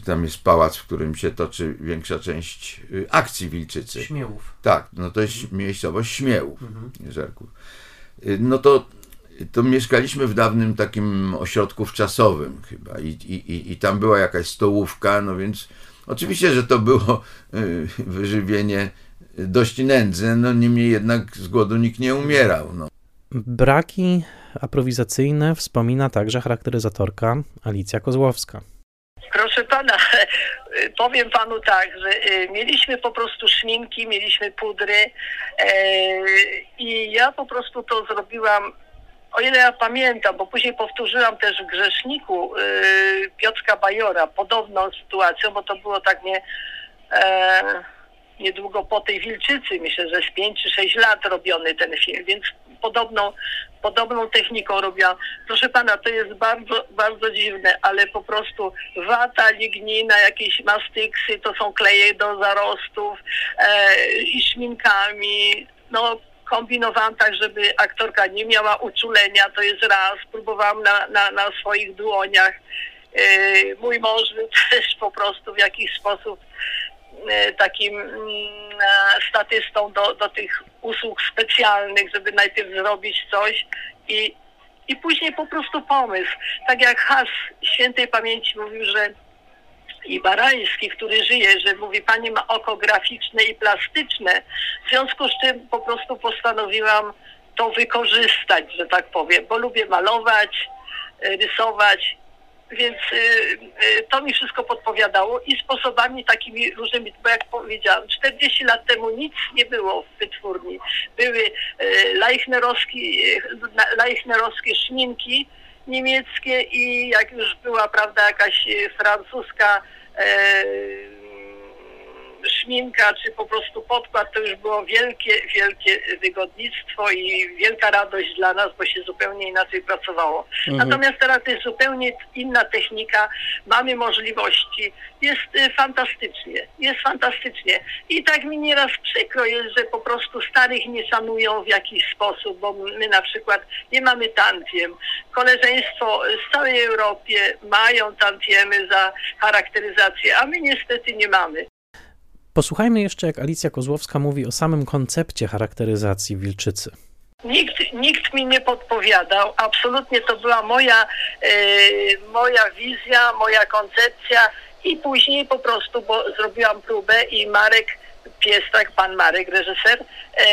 tam jest pałac, w którym się toczy większa część y, akcji Wilczycy. Śmiełów. Tak, no to jest mhm. miejscowość Śmiełów, mhm. Żerków. Y, no to, to mieszkaliśmy w dawnym takim ośrodku wczasowym chyba i, i, i tam była jakaś stołówka, no więc Oczywiście, że to było wyżywienie dość nędzne, no niemniej jednak z głodu nikt nie umierał. No. Braki aprowizacyjne wspomina także charakteryzatorka Alicja Kozłowska. Proszę pana, powiem panu tak, że y, mieliśmy po prostu szminki, mieliśmy pudry e, i ja po prostu to zrobiłam, o ile ja pamiętam, bo później powtórzyłam też w Grzeszniku y, Piotrka Bajora podobną sytuacją, bo to było tak nie e, niedługo po tej Wilczycy, myślę, że z 5 czy 6 lat robiony ten film, więc podobną, podobną techniką robiłam. Proszę pana, to jest bardzo, bardzo dziwne, ale po prostu wata, lignina, jakieś mastyksy, to są kleje do zarostów e, i szminkami, no kombinowałam tak, żeby aktorka nie miała uczulenia, to jest raz. Próbowałam na, na, na swoich dłoniach. E, mój mąż też po prostu w jakiś sposób takim mm, e, statystą do, do tych usług specjalnych, żeby najpierw zrobić coś i, i później po prostu pomysł. Tak jak Has świętej pamięci mówił, że i Barański, który żyje, że mówi, pani ma oko graficzne i plastyczne, w związku z czym po prostu postanowiłam to wykorzystać, że tak powiem, bo lubię malować, e, rysować więc y, y, to mi wszystko podpowiadało i sposobami takimi różnymi, bo jak powiedziałam, 40 lat temu nic nie było w wytwórni. Były y, laichnerowskie, szminki niemieckie i jak już była, prawda, jakaś francuska szminka, czy po prostu podkład, to już było wielkie, wielkie wygodnictwo i wielka radość dla nas, bo się zupełnie inaczej pracowało. Mhm. Natomiast teraz jest zupełnie inna technika, mamy możliwości, jest y, fantastycznie, jest fantastycznie. I tak mi nieraz przykro jest, że po prostu starych nie szanują w jakiś sposób, bo my na przykład nie mamy tantiem. Koleżeństwo z całej Europie mają tantiemy za charakteryzację, a my niestety nie mamy. Posłuchajmy jeszcze, jak Alicja Kozłowska mówi o samym koncepcie charakteryzacji wilczycy. Nikt, nikt mi nie podpowiadał. Absolutnie to była moja, e, moja wizja, moja koncepcja i później po prostu, bo zrobiłam próbę i Marek Piestak, pan Marek, reżyser, e,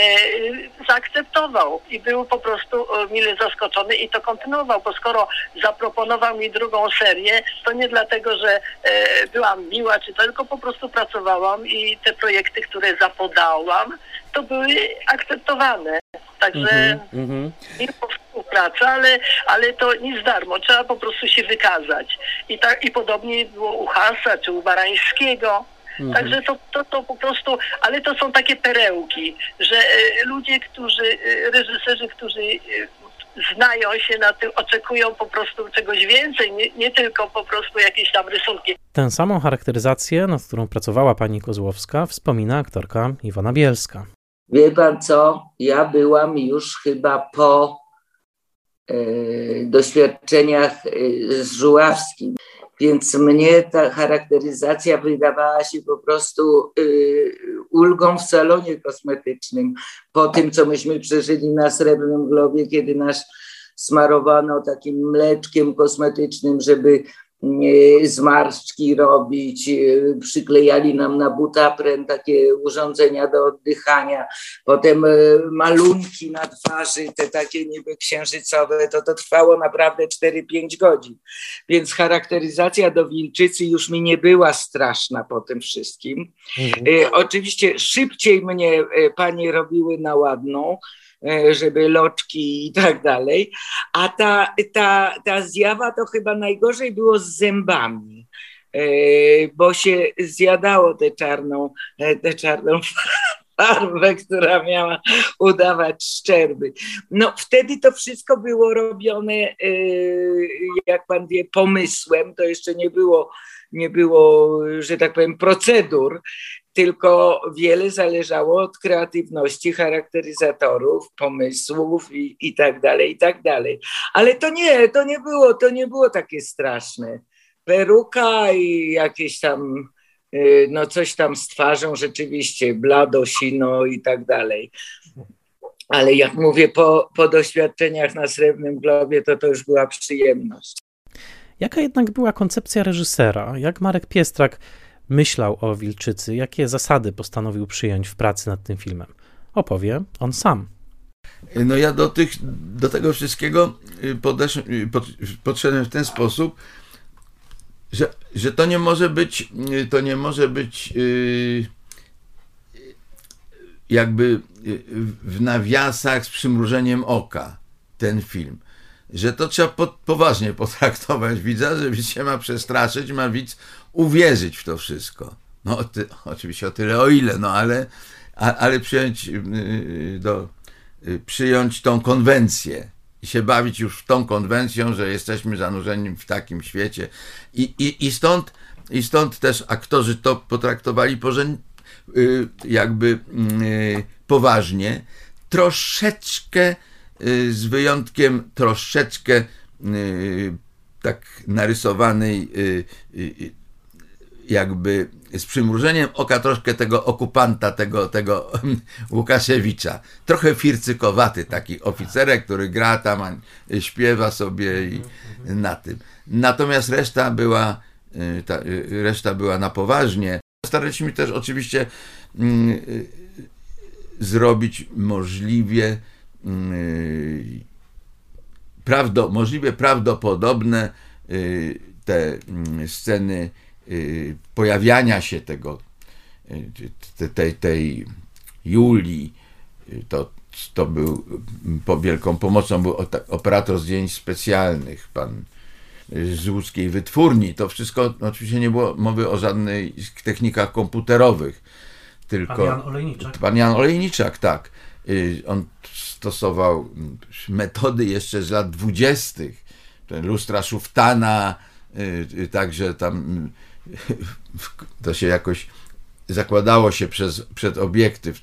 zaakceptował i był po prostu e, mile zaskoczony i to kontynuował, bo skoro zaproponował mi drugą serię, to nie dlatego, że e, byłam miła, czy to, tylko po prostu pracowałam i te projekty, które zapodałam, to były akceptowane. Także mm -hmm. współpraca, ale, ale to nic darmo. Trzeba po prostu się wykazać. I, tak, i podobnie było u Hasa czy u Barańskiego. Mhm. Także to, to, to po prostu, ale to są takie perełki, że e, ludzie, którzy, e, reżyserzy, którzy e, znają się na tym, oczekują po prostu czegoś więcej, nie, nie, tylko po prostu jakieś tam rysunki. Tę samą charakteryzację, nad którą pracowała pani Kozłowska, wspomina aktorka Iwona Bielska. Wie pan co, ja byłam już chyba po e, doświadczeniach z Żuławskim. Więc mnie ta charakteryzacja wydawała się po prostu y, ulgą w salonie kosmetycznym. Po tym, co myśmy przeżyli na Srebrnym Globie, kiedy nas smarowano takim mleczkiem kosmetycznym, żeby zmarszczki robić, e, przyklejali nam na butapren takie urządzenia do oddychania, potem e, malunki na twarzy, te takie niby księżycowe, to to trwało naprawdę 4-5 godzin. Więc charakteryzacja do wilczycy już mi nie była straszna po tym wszystkim. Mhm. E, oczywiście szybciej mnie panie robiły na ładną, żeby loczki i tak dalej. A ta, ta, ta zjawa to chyba najgorzej było z zębami e, bo się zjadało tę czarną, e, tę czarną farbę, która miała udawać szczerby. No wtedy to wszystko było robione, jak pan wie, pomysłem. To jeszcze nie było, nie było, że tak powiem, procedur, tylko wiele zależało od kreatywności charakteryzatorów, pomysłów i, i tak dalej, i tak dalej. Ale to nie, to nie było, to nie było takie straszne. Peruka i jakieś tam, y, no coś tam z twarzą rzeczywiście, blado, sino i tak dalej. Ale jak mówię, po, po doświadczeniach na Srebrnym Globie, to to już była przyjemność. Jaka jednak była koncepcja reżysera? Jak Marek Piestrak myślał o Wilczycy, jakie zasady postanowił przyjąć w pracy nad tym filmem. Opowie on sam. No ja do, tych, do tego wszystkiego y, podesz, y, pod, podszedłem w ten sposób, że, że to nie może być, y, to nie może być jakby w nawiasach z przymrużeniem oka ten film. Że to trzeba po, poważnie potraktować widza, że widz się ma przestraszyć, ma widz uwierzyć w to wszystko. No ty, oczywiście o tyle o ile, no ale, a, ale przyjąć do Y, przyjąć tą konwencję i się bawić już tą konwencją, że jesteśmy zanurzeni w takim świecie. I, i, i, stąd, i stąd też aktorzy to potraktowali pożen, y, jakby y, poważnie. Troszeczkę, z wyjątkiem troszeczkę tak narysowanej jakby z przymrużeniem oka troszkę tego okupanta, tego, tego Łukaszewicza. Trochę fircykowaty taki oficerek, który gra tam, śpiewa sobie i na tym. Natomiast reszta była, y, ta, y, reszta była na poważnie. Staraliśmy też oczywiście mm, y, zrobić możliwie prawdo, możliwie prawdopodobne te mm, sceny Y, pojawiania się tego, y, tej, tej Julii, y, to, to był po wielką pomocą był operator zdjęć specjalnych, pan z łódzkiej wytwórni. To wszystko oczywiście nie było mowy o żadnych technikach komputerowych, tylko pan Jan Olejniczak. Pan Jan Olejniczak, tak. On stosował metody jeszcze z lat dwudziestych, lustra Szuftana, także tam to się jakoś zakładało się przez, przed obiektyw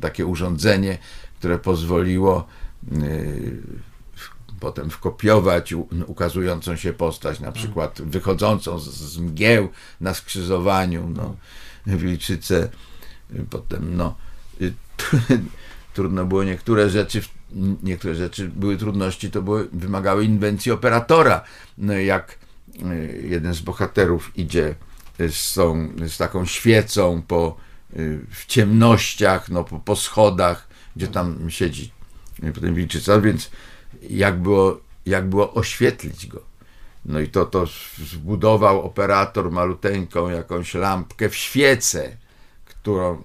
takie urządzenie, które pozwoliło y, potem wkopiować ukazującą się postać, na przykład wychodzącą z, z mgieł na skrzyżowaniu, no, wilczyce, potem no, y, trudno było niektóre rzeczy, niektóre rzeczy były trudności, to były, wymagały inwencji operatora, no, jak y, jeden z bohaterów idzie z, tą, z taką świecą po, y, w ciemnościach, no, po, po schodach, gdzie tam siedzi potem wilczyca, więc jak było, jak było oświetlić go. No i to, to zbudował operator maluteńką jakąś lampkę w świecę, którą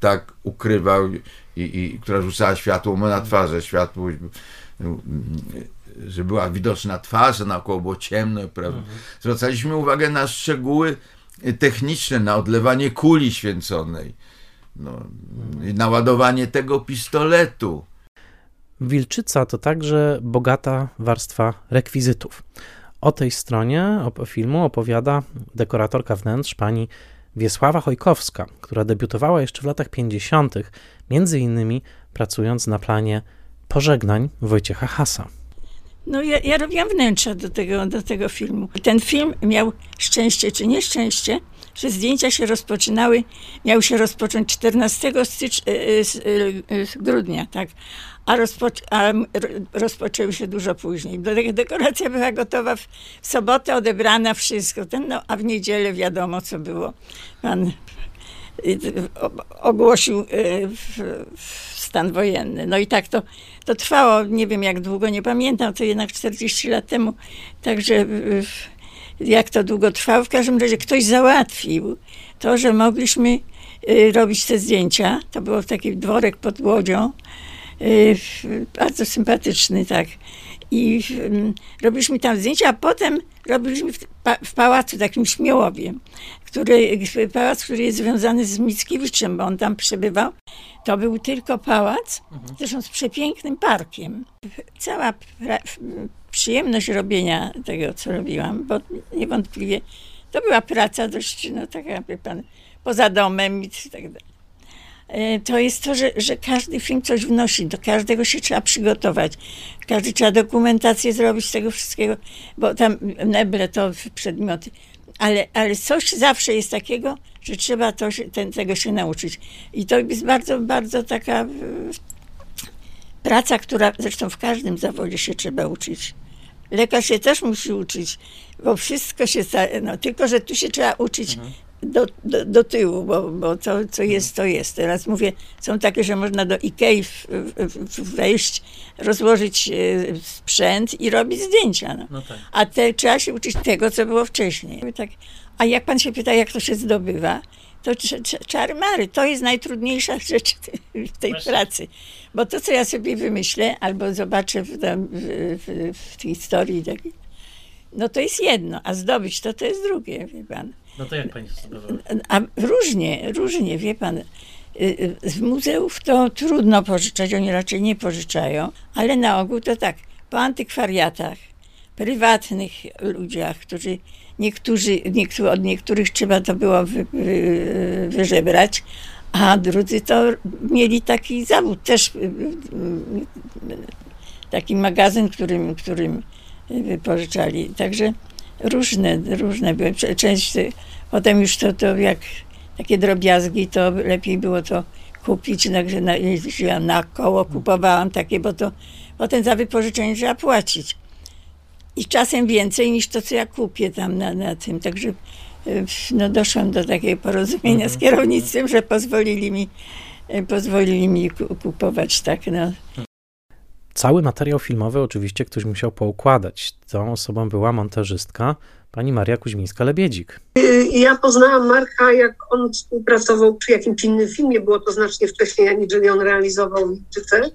tak ukrywał i, i, która rzucała światło mu na twarze. Światło że była widoczna twarz, a naokoło było ciemno. Prawda? Mhm. Zwracaliśmy uwagę na szczegóły techniczne, na odlewanie kuli święconej, no, mhm. naładowanie tego pistoletu. Wilczyca to także bogata warstwa rekwizytów. O tej stronie filmu opowiada dekoratorka wnętrz pani Wiesława Chojkowska, która debiutowała jeszcze w latach 50., między innymi pracując na planie pożegnań Wojciecha Hasa. No ja, ja robiłam wnętrza do tego, do tego filmu. Ten film miał szczęście czy nieszczęście, że zdjęcia się rozpoczynały, miały się rozpocząć 14 stycz, e, e, e, grudnia, tak, a, rozpoc a rozpoczęły się dużo później. Dekoracja była gotowa w sobotę, odebrana, wszystko, ten, no, a w niedzielę wiadomo, co było. Pan ogłosił stan wojenny. No i tak to, to trwało, nie wiem jak długo, nie pamiętam, to jednak 40 lat temu. Także jak to długo trwało, w każdym razie ktoś załatwił to, że mogliśmy y, robić te zdjęcia. To było taki dworek pod Łodzią, y, bardzo sympatyczny, tak. I robiliśmy tam zdjęcia, a potem robiliśmy w, w pałacu takim Śmiałowie, który, pałac, który jest związany z Mickiewiczem, bo on tam przebywał. To był tylko pałac, mhm. zresztą z przepięknym parkiem. Cała przyjemność robienia tego, co robiłam, bo niewątpliwie to była praca dość, no taka, wie pan, poza domem i tak dalej. E, to jest to, że, że każdy film coś wnosi, do każdego się trzeba przygotować. Każdy trzeba dokumentację zrobić z tego wszystkiego, bo tam neble to przedmioty. Ale, ale coś zawsze jest takiego, że trzeba to, ten, tego się nauczyć. I to jest bardzo, bardzo taka praca, która zresztą w każdym zawodzie się trzeba uczyć. Lekarz się też musi uczyć, bo wszystko się, no, tylko że tu się trzeba uczyć mhm do, do, do tyłu, bo, bo to, co jest, to jest. Teraz mówię, są takie, że można do Ikei w, w, wejść, rozłożyć e, sprzęt i robić zdjęcia. No. no tak. A te, trzeba się uczyć tego, co było wcześniej. Tak. A jak pan się pyta, jak to się zdobywa, to czary mary, to jest najtrudniejsza rzecz w tej Właśnie. pracy. Bo to, co ja sobie wymyślę, albo zobaczę w, w, w, w tej historii, no to jest jedno, a zdobyć to, to jest drugie, wie pan. No to jak pani zdobywała? A różnie, różnie, wie pan. Y, y, z muzeów to trudno pożyczać, oni raczej nie pożyczają, ale na ogół to tak, po antykwariatach, prywatnych ludziach, którzy niektórzy, niektórzy od niektórych trzeba to było wy, wy, wyżebrać, a drudzy to mieli taki zawód, też y, taki magazyn, którym, którym wypożyczali. Także różne, różne były. Część, potem już to, to jak takie drobiazgi, to lepiej było to kupić, także na, ja na koło kupowałam takie, bo to potem za wypożyczenie trzeba płacić. I czasem więcej niż to, co ja kupię tam na, na tym. Także e, no, doszłam do takiego porozumienia z mhm. kierownictwem, że pozwolili mi, e, pozwolili mi kupować tak. No. Cały materiał filmowy oczywiście ktoś musiał poukładać. Tą osobą była montażystka pani Maria Kuźmińska-Lebiedzik. Ja poznałam Marka, jak on współpracował przy jakimś innym filmie, było to znacznie wcześniej, aniżeli on realizował Wilczycę.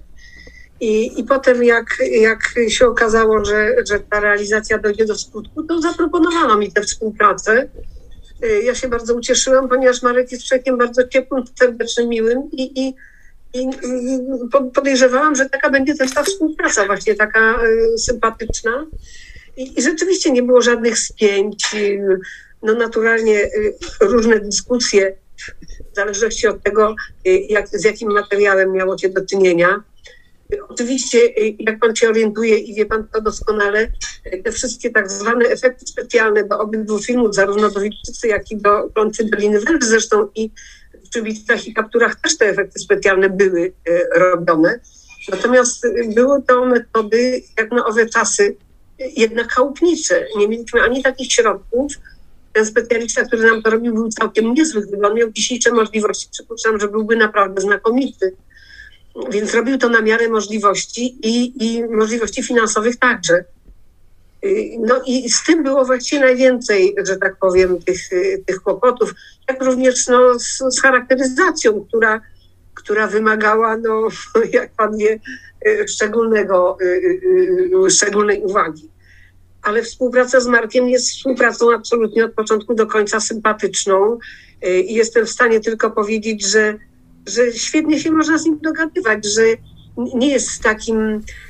I, I potem, jak, jak się okazało, że, że ta realizacja dojdzie do skutku, to zaproponowano mi tę współpracę. Ja się bardzo ucieszyłam, ponieważ Marek jest człowiekiem bardzo ciepłym, serdecznym, miłym i, i i podejrzewałam, że taka będzie też ta współpraca właśnie taka y, sympatyczna. I, rzeczywiście nie było żadnych spięć. No naturalnie y, różne dyskusje w zależności od tego, y, jak, z jakim materiałem miało się do czynienia. Oczywiście, jak pan się orientuje i wie pan to doskonale, te wszystkie tak zwane efekty specjalne do obydwu filmów, zarówno do Wilczycy, jak i do Klątwy Doliny Węż zresztą i przy bitwach i kapturach też te efekty specjalne były e, robione. Natomiast były to metody, jak na owe czasy, jednak chałupnicze. Nie mieliśmy ani takich środków. Ten specjalista, który nam to robił, był całkiem niezły. Gdyby on miał dzisiejsze możliwości, przypuszczam, że byłby naprawdę znakomity. Więc robił to na miarę możliwości i, i możliwości finansowych także. No i z tym było właściwie najwięcej, że tak powiem, tych, tych kłopotów, jak również no, z, z charakteryzacją, która, która wymagała, no, jak pan wie, szczególnego, szczególnej uwagi. Ale współpraca z Markiem jest współpracą absolutnie od początku do końca sympatyczną i jestem w stanie tylko powiedzieć, że, że świetnie się można z nim dogadywać, że nie jest takim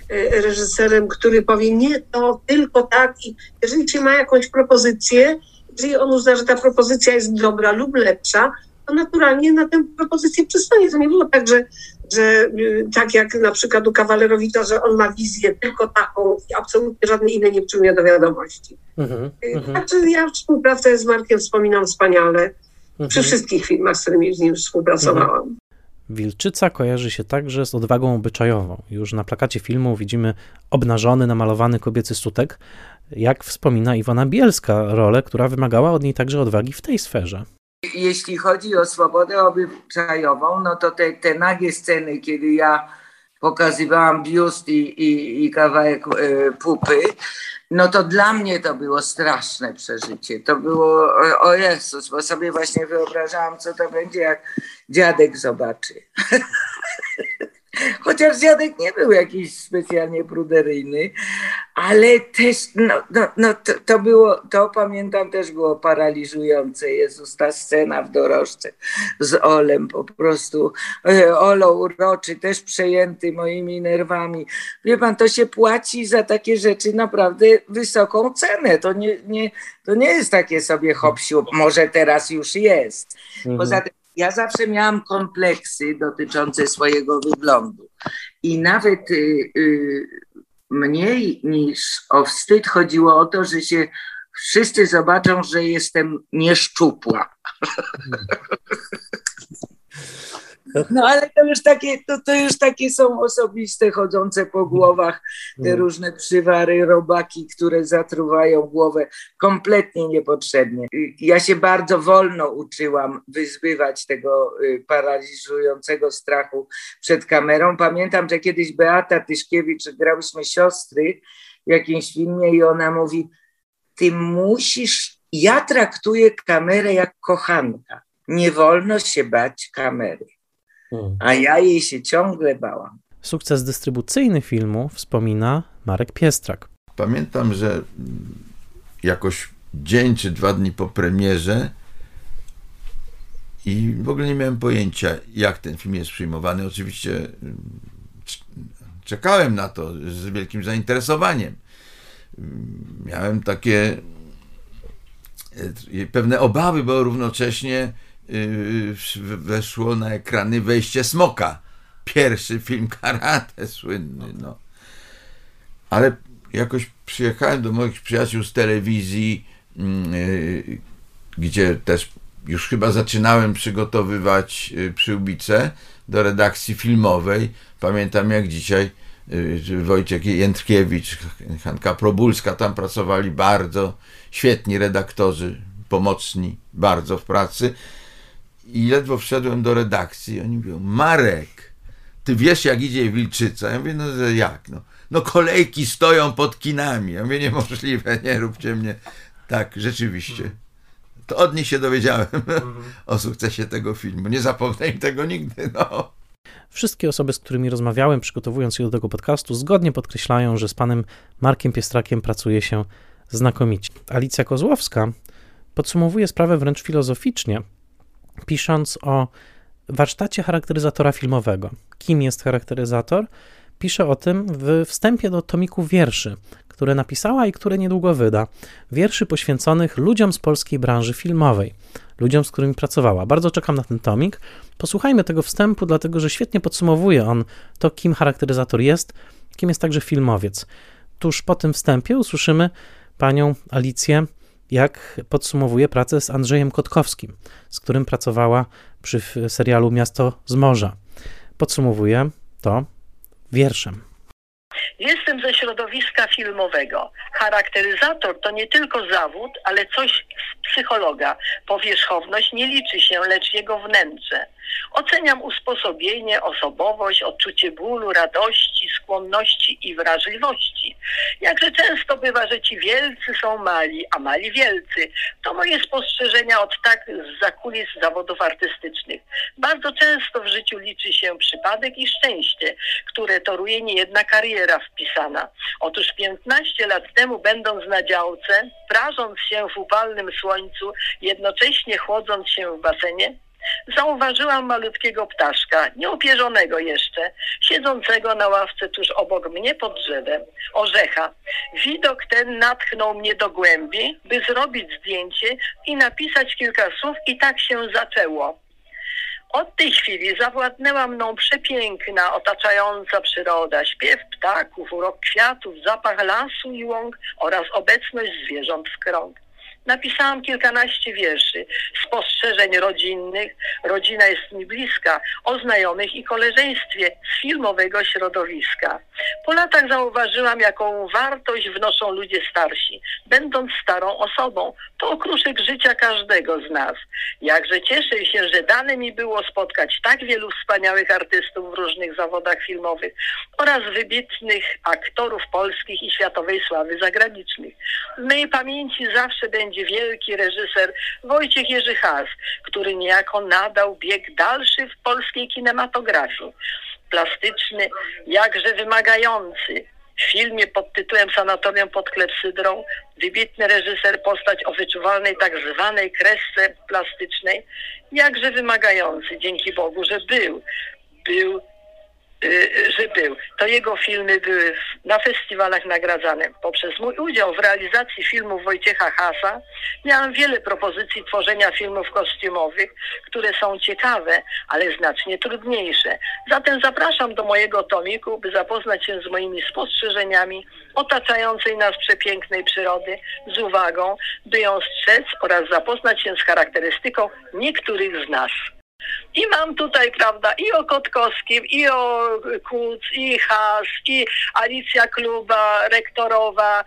e, reżyserem, który powie nie, to tylko tak. I jeżeli się ma jakąś propozycję, jeżeli on uzna, że ta propozycja jest dobra lub lepsza, to naturalnie na tę propozycję przystanie. To nie było tak, że, że y, tak jak na przykład u Kawalerowicza, że on ma wizję tylko taką i absolutnie żadne inne nie przyjmuje do wiadomości. Mhm, znaczy ja współpracę z Markiem wspominam wspaniale. Przy mhm. wszystkich filmach, z którymi z nim współpracowałam. Wilczyca kojarzy się także z odwagą obyczajową. Już na plakacie filmu widzimy obnażony, namalowany kobiecy sutek, jak wspomina Iwona Bielska, rolę, która wymagała od niej także odwagi w tej sferze. Jeśli chodzi o swobodę obyczajową, no to te, te nagie sceny, kiedy ja pokazywałam biust i, i, i kawałek y, pupy, no to dla mnie to było straszne przeżycie. To było, o Jezus, bo sobie właśnie wyobrażałam, co to będzie, jak dziadek zobaczy. Chociaż dziadek nie był jakiś specjalnie pruderyjny, ale też, no, no, no to, to, było, to pamiętam też było paraliżujące. Jezus, ta scena w dorożce z Olem po prostu. E, Olo uroczy, też przejęty moimi nerwami. Wie pan, to się płaci za takie rzeczy naprawdę wysoką cenę. To nie, nie, to nie jest takie sobie hopsiu, może teraz już jest. Mhm. Poza tym ja zawsze miałam kompleksy dotyczące swojego wyglądu. I nawet y, y, mniej niż o wstyd chodziło o to, że się wszyscy zobaczą, że jestem nieszczupła. No ale to już takie, to, to już takie są osobiste, chodzące po głowach, te Mm. różne przywary, robaki, które zatruwają głowę kompletnie niepotrzebnie. Y, Ja się bardzo wolno uczyłam wyzbywać tego y, paraliżującego strachu przed kamerą. Pamiętam, że kiedyś Beata Tyszkiewicz, grałyśmy siostry w jakimś filmie i ona mówi, ty musisz, ja traktuję kamerę jak kochanka. Nie wolno się bać kamery. Mm. A ja jej się ciągle bałam. Sukces dystrybucyjny filmu wspomina Marek Piestrak. Pamiętam, że jakoś dzień czy dwa dni po premierze i w ogóle nie miałem pojęcia, jak ten film jest przyjmowany. Oczywiście mm, czekałem na to z wielkim zainteresowaniem. Miałem takie e, pewne obawy, bo równocześnie weszło na ekrany wejście Smoka. Pierwszy film karate słynny. No. Ale jakoś przyjechałem do moich przyjaciół z telewizji, mm, y, gdzie też już chyba zaczynałem przygotowywać y, przyłbice do redakcji filmowej. Pamiętam jak dzisiaj Wojciech Jędrkiewicz, Hanka Probulska, tam pracowali bardzo świetni redaktorzy, pomocni bardzo w pracy. I ledwo wszedłem do redakcji, oni mówią, Marek, ty wiesz jak idzie Wilczyca? Ja mówię, no że jak? No, no kolejki stoją pod kinami. Ja mówię, niemożliwe, nie róbcie mnie. Tak, rzeczywiście. To od nich się dowiedziałem o sukcesie tego filmu. Nie zapomnę im tego nigdy, no. Wszystkie osoby, z którymi rozmawiałem, przygotowując się do tego podcastu, zgodnie podkreślają, że z panem Markiem Piestrakiem pracuje się znakomicie. Alicja Kozłowska podsumowuje sprawę wręcz filozoficznie, pisząc o warsztacie charakteryzatora filmowego. Kim jest charakteryzator? Pisze o tym w wstępie do tomiku wierszy, które napisała i które niedługo wyda. Wierszy poświęconych ludziom z polskiej branży filmowej, ludziom, z którymi pracowała. Bardzo czekam na ten tomik. Posłuchajmy tego wstępu, dlatego że świetnie podsumowuje on to, kim charakteryzator jest, kim jest także filmowiec. Tuż po tym wstępie usłyszymy panią Alicję, jak podsumowuje pracę z Andrzejem Kotkowskim, z którym pracowała przy serialu Miasto z Morza. Podsumowuje to wierszem. Jestem ze środowiska filmowego. Charakteryzator to nie tylko zawód, ale coś z psychologa. Powierzchowność nie liczy się, lecz jego wnętrze. Oceniam usposobienie, osobowość, odczucie bólu, radości, skłonności i wrażliwości. Jakże często bywa, że ci wielcy są mali, a mali wielcy. To moje spostrzeżenia od tak z zakulis zawodów artystycznych. Bardzo często w życiu liczy się przypadek i szczęście, które toruje niejedna kariera wpisana. Otóż 15 lat temu, będąc na działce, prażąc się w upalnym słońcu, jednocześnie chłodząc się w basenie, zauważyłam malutkiego ptaszka, nieupierzonego jeszcze, siedzącego na ławce tuż obok mnie pod drzewem, orzecha. Widok ten natchnął mnie do głębi, by zrobić zdjęcie i napisać kilka słów i tak się zaczęło. Od tej chwili zawładnęła mną przepiękna, otaczająca przyroda, śpiew ptaków, urok kwiatów, zapach lasu i łąk oraz obecność zwierząt w krąg. Napisałam kilkanaście wierszy, spostrzeżeń rodzinnych, rodzina jest mi bliska, o znajomych i koleżeństwie z filmowego środowiska. Po latach zauważyłam, jaką wartość wnoszą ludzie starsi, będąc starą osobą. To okruszek życia każdego z nas. Jakże cieszę się, że dane mi było spotkać tak wielu wspaniałych artystów w różnych zawodach filmowych oraz wybitnych aktorów polskich i światowej sławy zagranicznych. W mojej pamięci zawsze będzie wielki reżyser Wojciech Jerzy Has, który niejako nadał bieg dalszy w polskiej kinematografii. Plastyczny, jakże wymagający. W filmie pod tytułem Sanatorium pod klepsydrą wybitny reżyser postać o wyczuwalnej tak zwanej kresce plastycznej, jakże wymagający, dzięki Bogu, że był. Był że był. To jego filmy były na festiwalach nagradzane. Poprzez mój udział w realizacji filmów Wojciecha Hasa miałam wiele propozycji tworzenia filmów kostiumowych, które są ciekawe, ale znacznie trudniejsze. Zatem zapraszam do mojego tomiku, by zapoznać się z moimi spostrzeżeniami otaczającej nas przepięknej przyrody z uwagą, by ją strzec oraz zapoznać się z charakterystyką niektórych z nas. I mam tutaj, prawda, i o Kotkowskim, i o Kuc, i Has, i Alicja Kluba, rektorowa,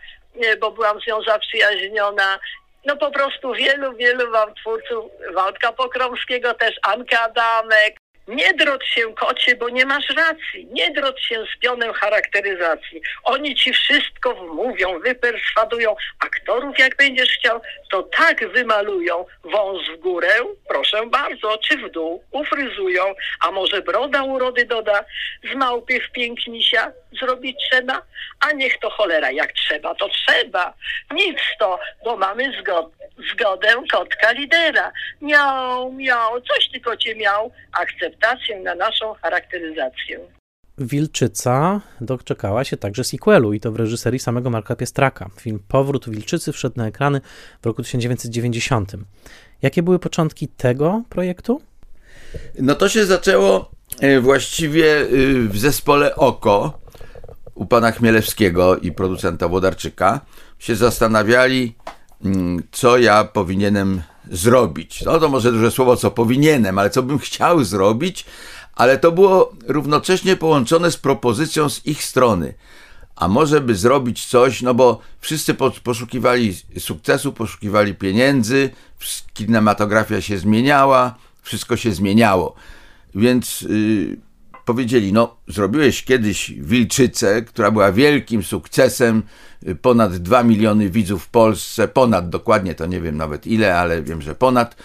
bo byłam z nią zaprzyjaźniona. No po prostu wielu, wielu mam twórców, Waldka Pokromskiego też, Anka Adamek, nie drodź się, kocie, bo nie masz racji. Nie drodź się z pionem charakteryzacji. Oni ci wszystko wmówią, wyperswadują. Aktorów, jak będziesz chciał, to tak wymalują. Wąs w górę, proszę bardzo, czy w dół, ufryzują. A może broda urody doda, z małpy w pięknisia zrobić trzeba? A niech to cholera, jak trzeba, to trzeba. Nic to, bo mamy zgodę, zgodę kotka lidera. Miał, miał, coś tylko cię miał, akcept adaptację na naszą charakteryzację. Wilczyca doczekała się także sequelu i to w reżyserii samego Marka Piestraka. Film Powrót Wilczycy wszedł na ekrany w roku 1990. Jakie były początki tego projektu? No to się zaczęło e, właściwie e, w zespole Oko u pana Chmielewskiego i producenta Wodarczyka. Się zastanawiali, mm, co ja powinienem zrobić. No to może duże słowo, co powinienem, ale co bym chciał zrobić, ale to było równocześnie połączone z propozycją z ich strony. A może by zrobić coś, no bo wszyscy poszukiwali sukcesu, poszukiwali pieniędzy, kinematografia się zmieniała, wszystko się zmieniało. Więc yy, powiedzieli, no zrobiłeś kiedyś Wilczycę, która była wielkim sukcesem, ponad 2 miliony widzów w Polsce, ponad dokładnie, to nie wiem nawet ile, ale wiem, że ponad,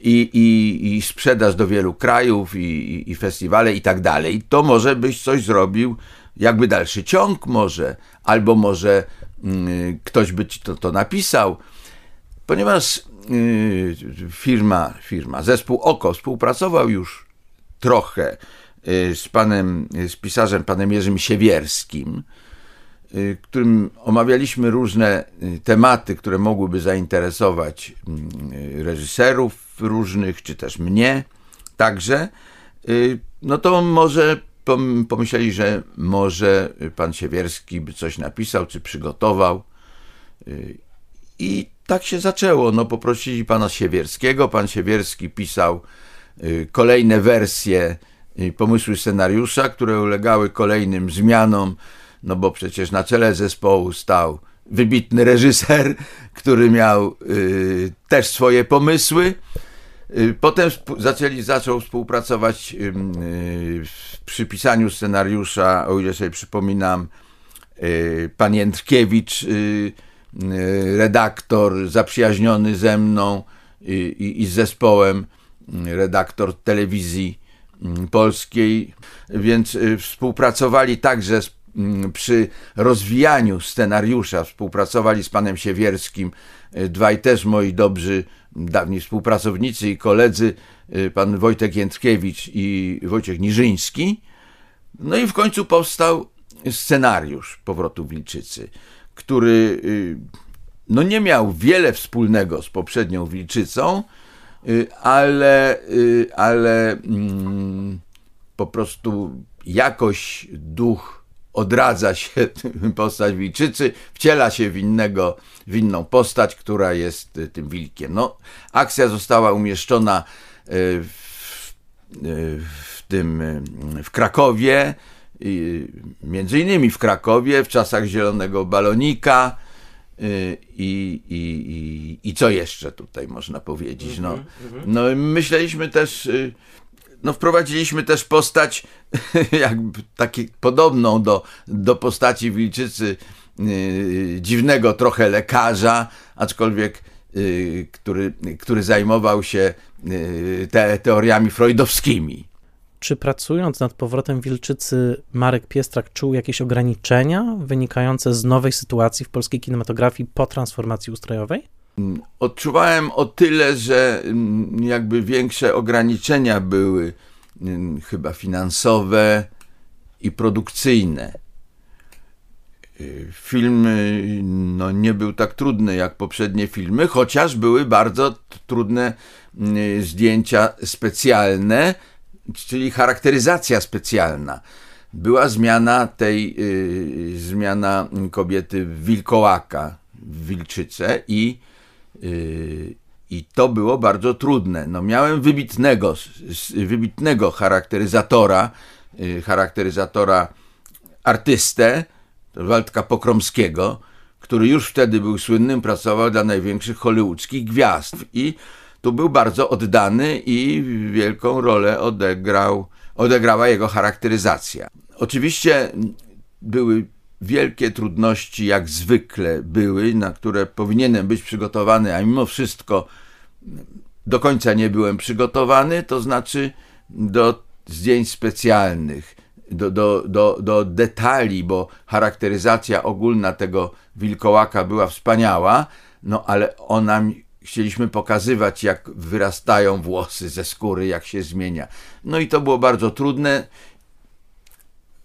i, i, i sprzedaż do wielu krajów, i, i festiwale i tak dalej, to może byś coś zrobił, jakby dalszy ciąg może, albo może y, ktoś by ci to, to napisał, ponieważ y, firma, firma, zespół OKO współpracował już trochę y, z panem, z pisarzem panem Jerzym Siewierskim, Y, którym omawialiśmy różne y, tematy, które mogłyby zainteresować mm, y, reżyserów różnych, czy też mnie także, no to może pomyśleli, że może pan Siewierski by coś napisał, czy przygotował. I tak się zaczęło. No, poprosili pana Siewierskiego. Pan Siewierski pisał kolejne wersje pomysły scenariusza, które ulegały kolejnym zmianom no bo przecież na czele zespołu stał wybitny reżyser, który miał y, też swoje pomysły. Y, potem zaczęli, zaczął współpracować y, przy pisaniu scenariusza, o ile sobie przypominam, y, pan Jędrkiewicz, y, y, redaktor zaprzyjaźniony ze mną i, i z zespołem, redaktor telewizji polskiej, więc współpracowali także z Mm, przy rozwijaniu scenariusza współpracowali z panem Siewierskim y, dwaj też moi dobrzy dawni współpracownicy i koledzy, y, pan Wojtek Jędrkiewicz i Wojciech Niżyński. No i w końcu powstał scenariusz Powrotu Wilczycy, który y, no nie miał wiele wspólnego z poprzednią Wilczycą, ale, ale mm, po prostu jakoś duch odradza się postać wilczycy, wciela się w, innego, w inną postać, która jest y, tym wilkiem. No, akcja została umieszczona y, w, y, w tym, w Krakowie, między innymi w Krakowie, w czasach Zielonego Balonika, i, i, i, i co jeszcze tutaj można powiedzieć? No, mhm, mhm. no myśleliśmy też no, wprowadziliśmy też postać jakby taki podobną do, do postaci Wilczycy yy, dziwnego trochę lekarza, aczkolwiek yy, który, który zajmował się yy, te, teoriami freudowskimi. Czy pracując nad powrotem Wilczycy, Marek Piestrak czuł jakieś ograniczenia wynikające z nowej sytuacji w polskiej kinematografii po transformacji ustrojowej? Odczuwałem o tyle, że mm, jakby większe ograniczenia były mm, chyba finansowe i produkcyjne. Y, film y, no, nie był tak trudny jak poprzednie filmy, chociaż były bardzo trudne y, zdjęcia specjalne, czyli charakteryzacja specjalna. Była zmiana tej, zmiana kobiety wilkołaka, w wilczycę i Y, I to było bardzo trudne. No, miałem wybitnego, wybitnego charakteryzatora, y, charakteryzatora artystę, Waldka Pokromskiego, który już wtedy był słynnym, pracował dla największych hollywoodzkich gwiazd i tu był bardzo oddany i wielką rolę odegrał, odegrała jego charakteryzacja. Oczywiście były wielkie trudności, jak zwykle były, na które powinienem być przygotowany, a mimo wszystko do końca nie byłem przygotowany, to znaczy do zdjęć specjalnych, do, do, do, do detali, bo charakteryzacja ogólna tego wilkołaka była wspaniała, no ale ona chcieliśmy pokazywać, jak wyrastają włosy ze skóry, jak się zmienia. No i to było bardzo trudne.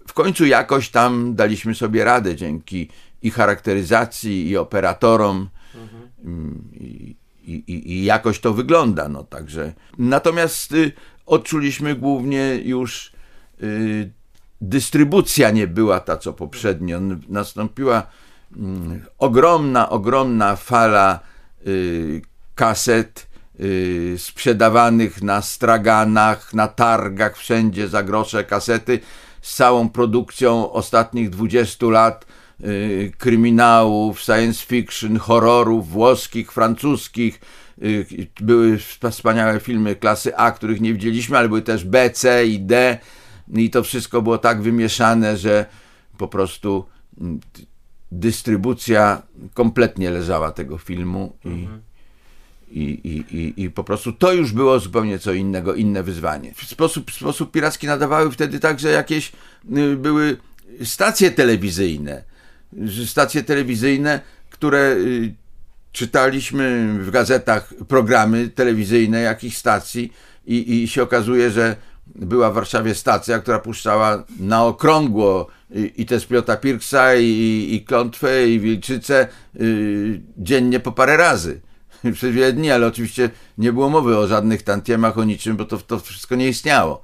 W końcu jakoś tam daliśmy sobie radę dzięki i charakteryzacji, i operatorom. Mhm. I, i, i, jakoś to wygląda. No, także. Natomiast y, odczuliśmy głównie już y, dystrybucja nie była ta, co poprzednio. Nastąpiła y, ogromna, ogromna fala y, kaset y, sprzedawanych na straganach, na targach, wszędzie za grosze kasety z całą produkcją ostatnich 20 lat y, kryminałów, science fiction, horrorów włoskich, francuskich. Y, były wspaniałe filmy klasy A, których nie widzieliśmy, ale były też B, C i D. I to wszystko było tak wymieszane, że po prostu mm, dystrybucja kompletnie leżała tego filmu. Mhm i, i, i, I po prostu to już było zupełnie co innego, inne wyzwanie. W sposób, w sposób piracki nadawały wtedy także jakieś y, były stacje telewizyjne. Stacje telewizyjne, które y, czytaliśmy w gazetach programy telewizyjne jakich stacji i, i się okazuje, że była w Warszawie stacja, która puszczała na okrągło i, i te Spliota Pirksa, i, i Klątwę, i Wilczycę y, dziennie po parę razy. przez wiele dni, ale oczywiście nie było mowy o żadnych tantiemach, o niczym, bo to, to wszystko nie istniało.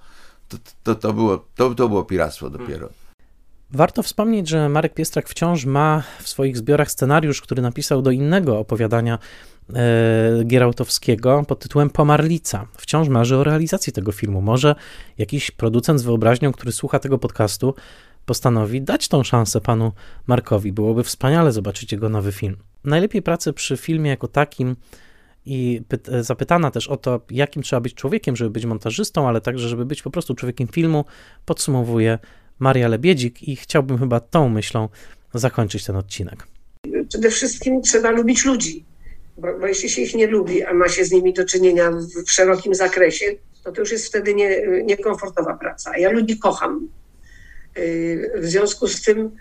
To, to, to, było, to, to było piractwo dopiero. Warto wspomnieć, że Marek Piestrak wciąż ma w swoich zbiorach scenariusz, który napisał do innego opowiadania e, Gierałtowskiego pod tytułem Pomarlica. Wciąż marzy o realizacji tego filmu. Może jakiś producent z wyobraźnią, który słucha tego podcastu, postanowi dać tą szansę panu Markowi. Byłoby wspaniale zobaczyć jego nowy film. Najlepiej pracę przy filmie jako takim i zapytana też o to, jakim trzeba być człowiekiem, żeby być montażystą, ale także, żeby być po prostu człowiekiem filmu, podsumowuje Maria Lebiedzik i chciałbym chyba tą myślą zakończyć ten odcinek. Przede wszystkim trzeba lubić ludzi, bo, bo jeśli się ich nie lubi, a ma się z nimi do czynienia w, w szerokim zakresie, to to już jest wtedy nie, niekomfortowa praca. Ja ludzi kocham. Y, w związku z tym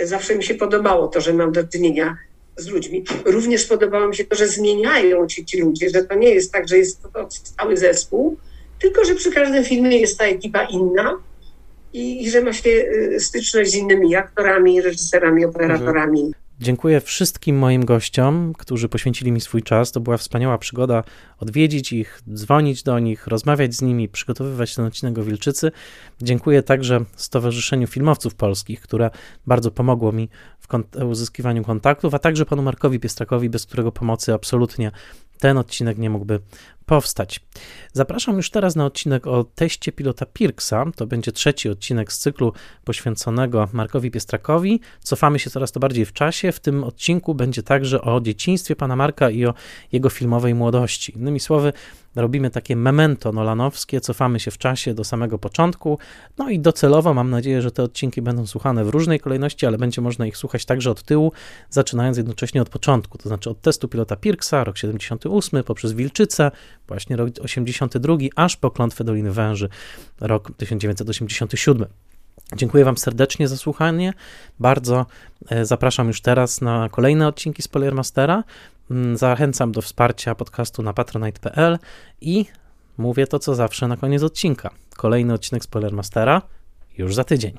zawsze mi się podobało to, że mam do czynienia z ludźmi. Również podobało mi się to, że zmieniają się ci ludzie, że to nie jest tak, że jest to cały zespół, tylko że przy każdym filmie jest ta ekipa inna i, i że ma się y, styczność z innymi aktorami, reżyserami, operatorami. Mhm. Dziękuję wszystkim moim gościom, którzy poświęcili mi swój czas. To była wspaniała przygoda odwiedzić ich, dzwonić do nich, rozmawiać z nimi, przygotowywać ten odcinek o Wilczycy. Dziękuję także Stowarzyszeniu Filmowców Polskich, które bardzo pomogło mi w uzyskiwaniu kontaktów, a także panu Markowi Piestrakowi, bez którego pomocy absolutnie ten odcinek nie mógłby powstać. Zapraszam już teraz na odcinek o teście pilota Pirksa. To będzie trzeci odcinek z cyklu poświęconego Markowi Piestrakowi. Cofamy się coraz to bardziej w czasie. W tym odcinku będzie także o dzieciństwie pana Marka i o jego filmowej młodości. Innymi słowy, robimy takie memento nolanowskie, cofamy się w czasie do samego początku. No i docelowo mam nadzieję, że te odcinki będą słuchane w różnej kolejności, ale będzie można ich słuchać także od tyłu, zaczynając jednocześnie od początku, to znaczy od testu pilota Pirksa, rok 78, poprzez Wilczycę, właśnie rok 82, aż po klątwę Doliny Węży, rok 1987. Dziękuję Wam serdecznie za słuchanie. Bardzo e, zapraszam już teraz na kolejne odcinki Spoilermastera. Mm, zachęcam do wsparcia podcastu na patronite.pl i mówię to, co zawsze na koniec odcinka. Kolejny odcinek Spoilermastera już za tydzień.